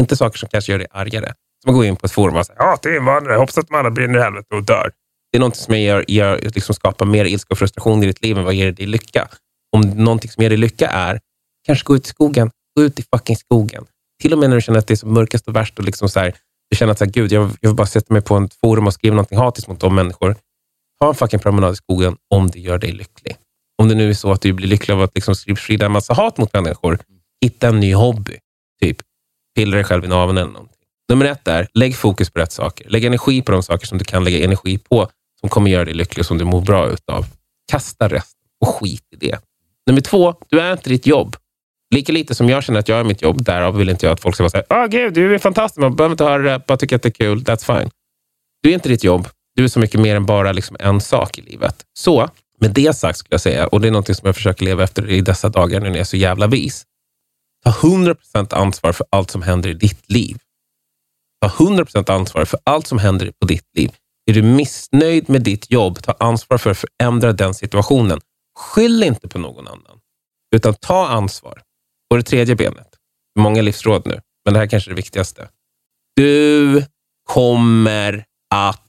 Inte saker som kanske gör dig argare. Som att gå in på ett forum och säga ja, det är invandrare, hoppas att de andra brinner i helvete och dör. Det är något som gör, gör, liksom skapar mer ilska och frustration i ditt liv än vad ger dig lycka. Om någonting som ger dig lycka är, kanske gå ut i skogen. Gå ut i fucking skogen. Till och med när du känner att det är som mörkast och värst och liksom så här, du känner att så här, Gud, jag, jag vill bara sätta mig på ett forum och skriva någonting hatiskt mot de människor. Ta en fucking promenad i skogen om det gör dig lycklig. Om det nu är så att du blir lycklig av att liksom sprida en massa hat mot människor, hitta en ny hobby. Typ pilla dig själv i naveln eller någonting. Nummer ett är, lägg fokus på rätt saker. Lägg energi på de saker som du kan lägga energi på, som kommer göra dig lycklig och som du mår bra utav. Kasta resten och skit i det. Nummer två, du är inte ditt jobb. Lika lite som jag känner att jag är mitt jobb, därav vill inte jag att folk ska vara såhär, åh ah, gud, du är fantastisk, man behöver inte höra det, bara tycka att det är kul, that's fine. Du är inte ditt jobb, du är så mycket mer än bara liksom en sak i livet. Så, med det sagt skulle jag säga, och det är något som jag försöker leva efter i dessa dagar nu när jag är så jävla vis. Ta 100% ansvar för allt som händer i ditt liv. Ta 100% ansvar för allt som händer på ditt liv. Är du missnöjd med ditt jobb, ta ansvar för att förändra den situationen. Skyll inte på någon annan, utan ta ansvar. Och det tredje benet, många livsråd nu, men det här kanske är det viktigaste. Du kommer att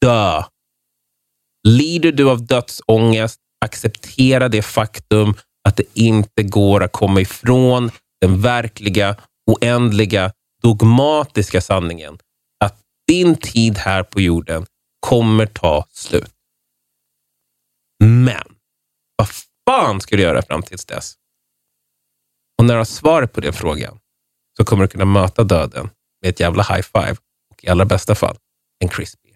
dö. Lider du av dödsångest, acceptera det faktum att det inte går att komma ifrån den verkliga, oändliga, dogmatiska sanningen att din tid här på jorden kommer ta slut. Men vad fan ska du göra fram tills dess? Och när du har svaret på den frågan så kommer du kunna möta döden med ett jävla high five och i allra bästa fall en crispy.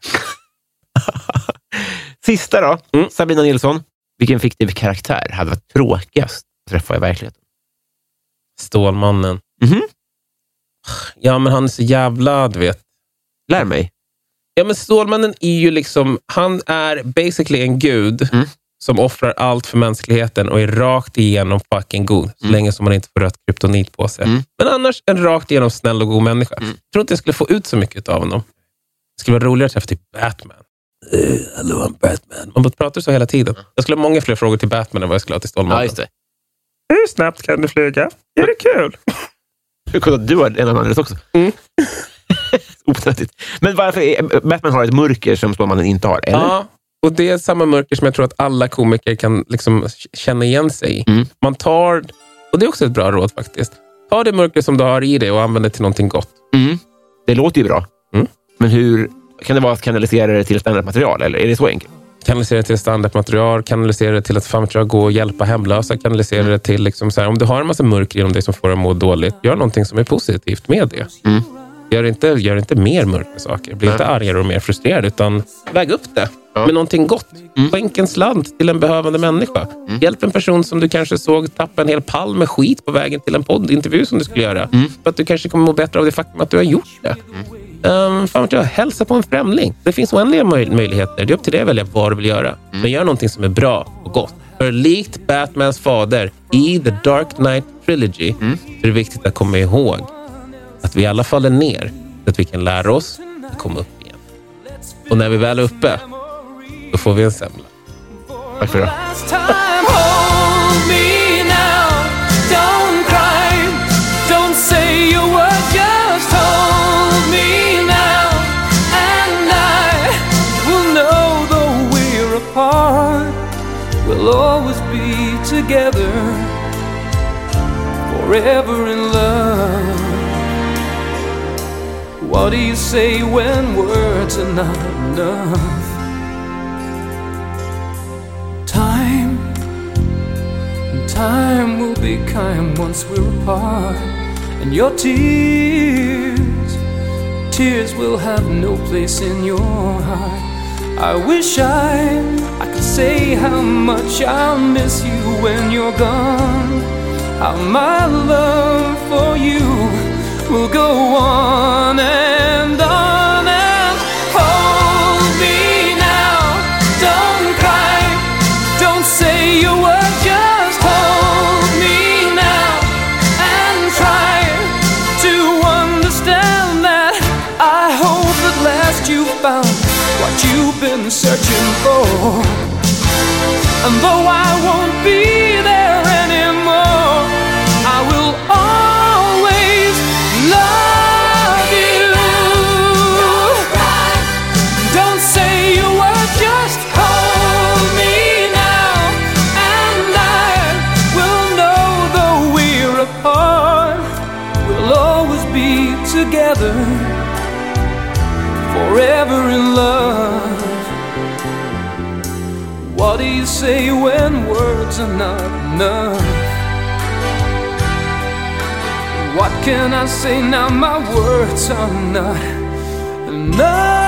Sista då. Mm. Sabina Nilsson. Vilken fiktiv karaktär hade varit tråkigast att träffa i verkligheten? Stålmannen. Mhm. Ja, men han är så jävla, du vet. Lär mig. Ja, men Stålmannen är ju liksom, han är basically en gud Mm. Som offrar allt för mänskligheten och är rakt igenom fucking god, så Mm. länge som man inte får rött kryptonit på sig. Mm. Men annars en rakt igenom snäll och god människa. Mm. Jag tror inte jag skulle få ut så mycket av honom. Det skulle vara roligare att träffa typ Batman. Uh, hello, I'm Batman. Man bara pratar så hela tiden. Jag skulle ha många fler frågor till Batman än vad jag skulle ha till Stålmannen. Ja, just det. Hur snabbt kan du flyga? Är det kul? Hur du ha en annan adress också? Mm. Onödigt. Men varför är, Batman har ett mörker som Stålmannen inte har, eller? Ja, och det är samma mörker som jag tror att alla komiker kan liksom känna igen sig i. Mm. Man tar, och det är också ett bra råd faktiskt, ta det mörker som du har i dig och använd det till någonting gott. Mm. Det låter ju bra. Mm. Men hur kan det vara att kanalisera det till standardmaterial, eller är det så enkelt? Kanalisera det till standardmaterial, kanalisera det till att fan jag, gå och hjälpa hemlösa, kanalisera det till, liksom så här, om du har en massa mörker inom dig som får dig att må dåligt, gör någonting som är positivt med det. Mm. Gör, inte, gör inte mer mörka saker. Bli inte argare och mer frustrerad, utan väg upp det. Med någonting gott. Mm. Skänk en slant till en behövande människa. Hjälp en person som du kanske såg tappa en hel pall med skit på vägen till en poddintervju som du skulle göra. Mm. För att du kanske kommer må bättre av det faktum att du har gjort det. Um, fan vet jag, hälsa på en främling. Det finns oändliga möj- möjligheter. Det är upp till dig att välja vad du vill göra. Men gör någonting som är bra och gott. För likt Batmans fader i The Dark Knight Trilogy så är det viktigt att komma ihåg att vi alla faller ner så att vi kan lära oss att komma upp igen. Och när vi väl är uppe, då får vi en semla. Tack för det. Last time, hold me now. Don't cry, don't say a word, just hold me now. And I will know though we're apart, we'll always be together, forever in love. What do you say when words are not enough? Time will be kind once we're apart, and your tears, tears will have no place in your heart. I wish I, I could say how much I'll miss you when you're gone. How my love for you will go on you found what you've been searching for. And though I won't be there anymore, I will always love you. Don't say a word, just hold me now, and I will know though we're apart, we'll always be together, forever in love. What do you say when words are not enough? What can I say now? My words are not enough.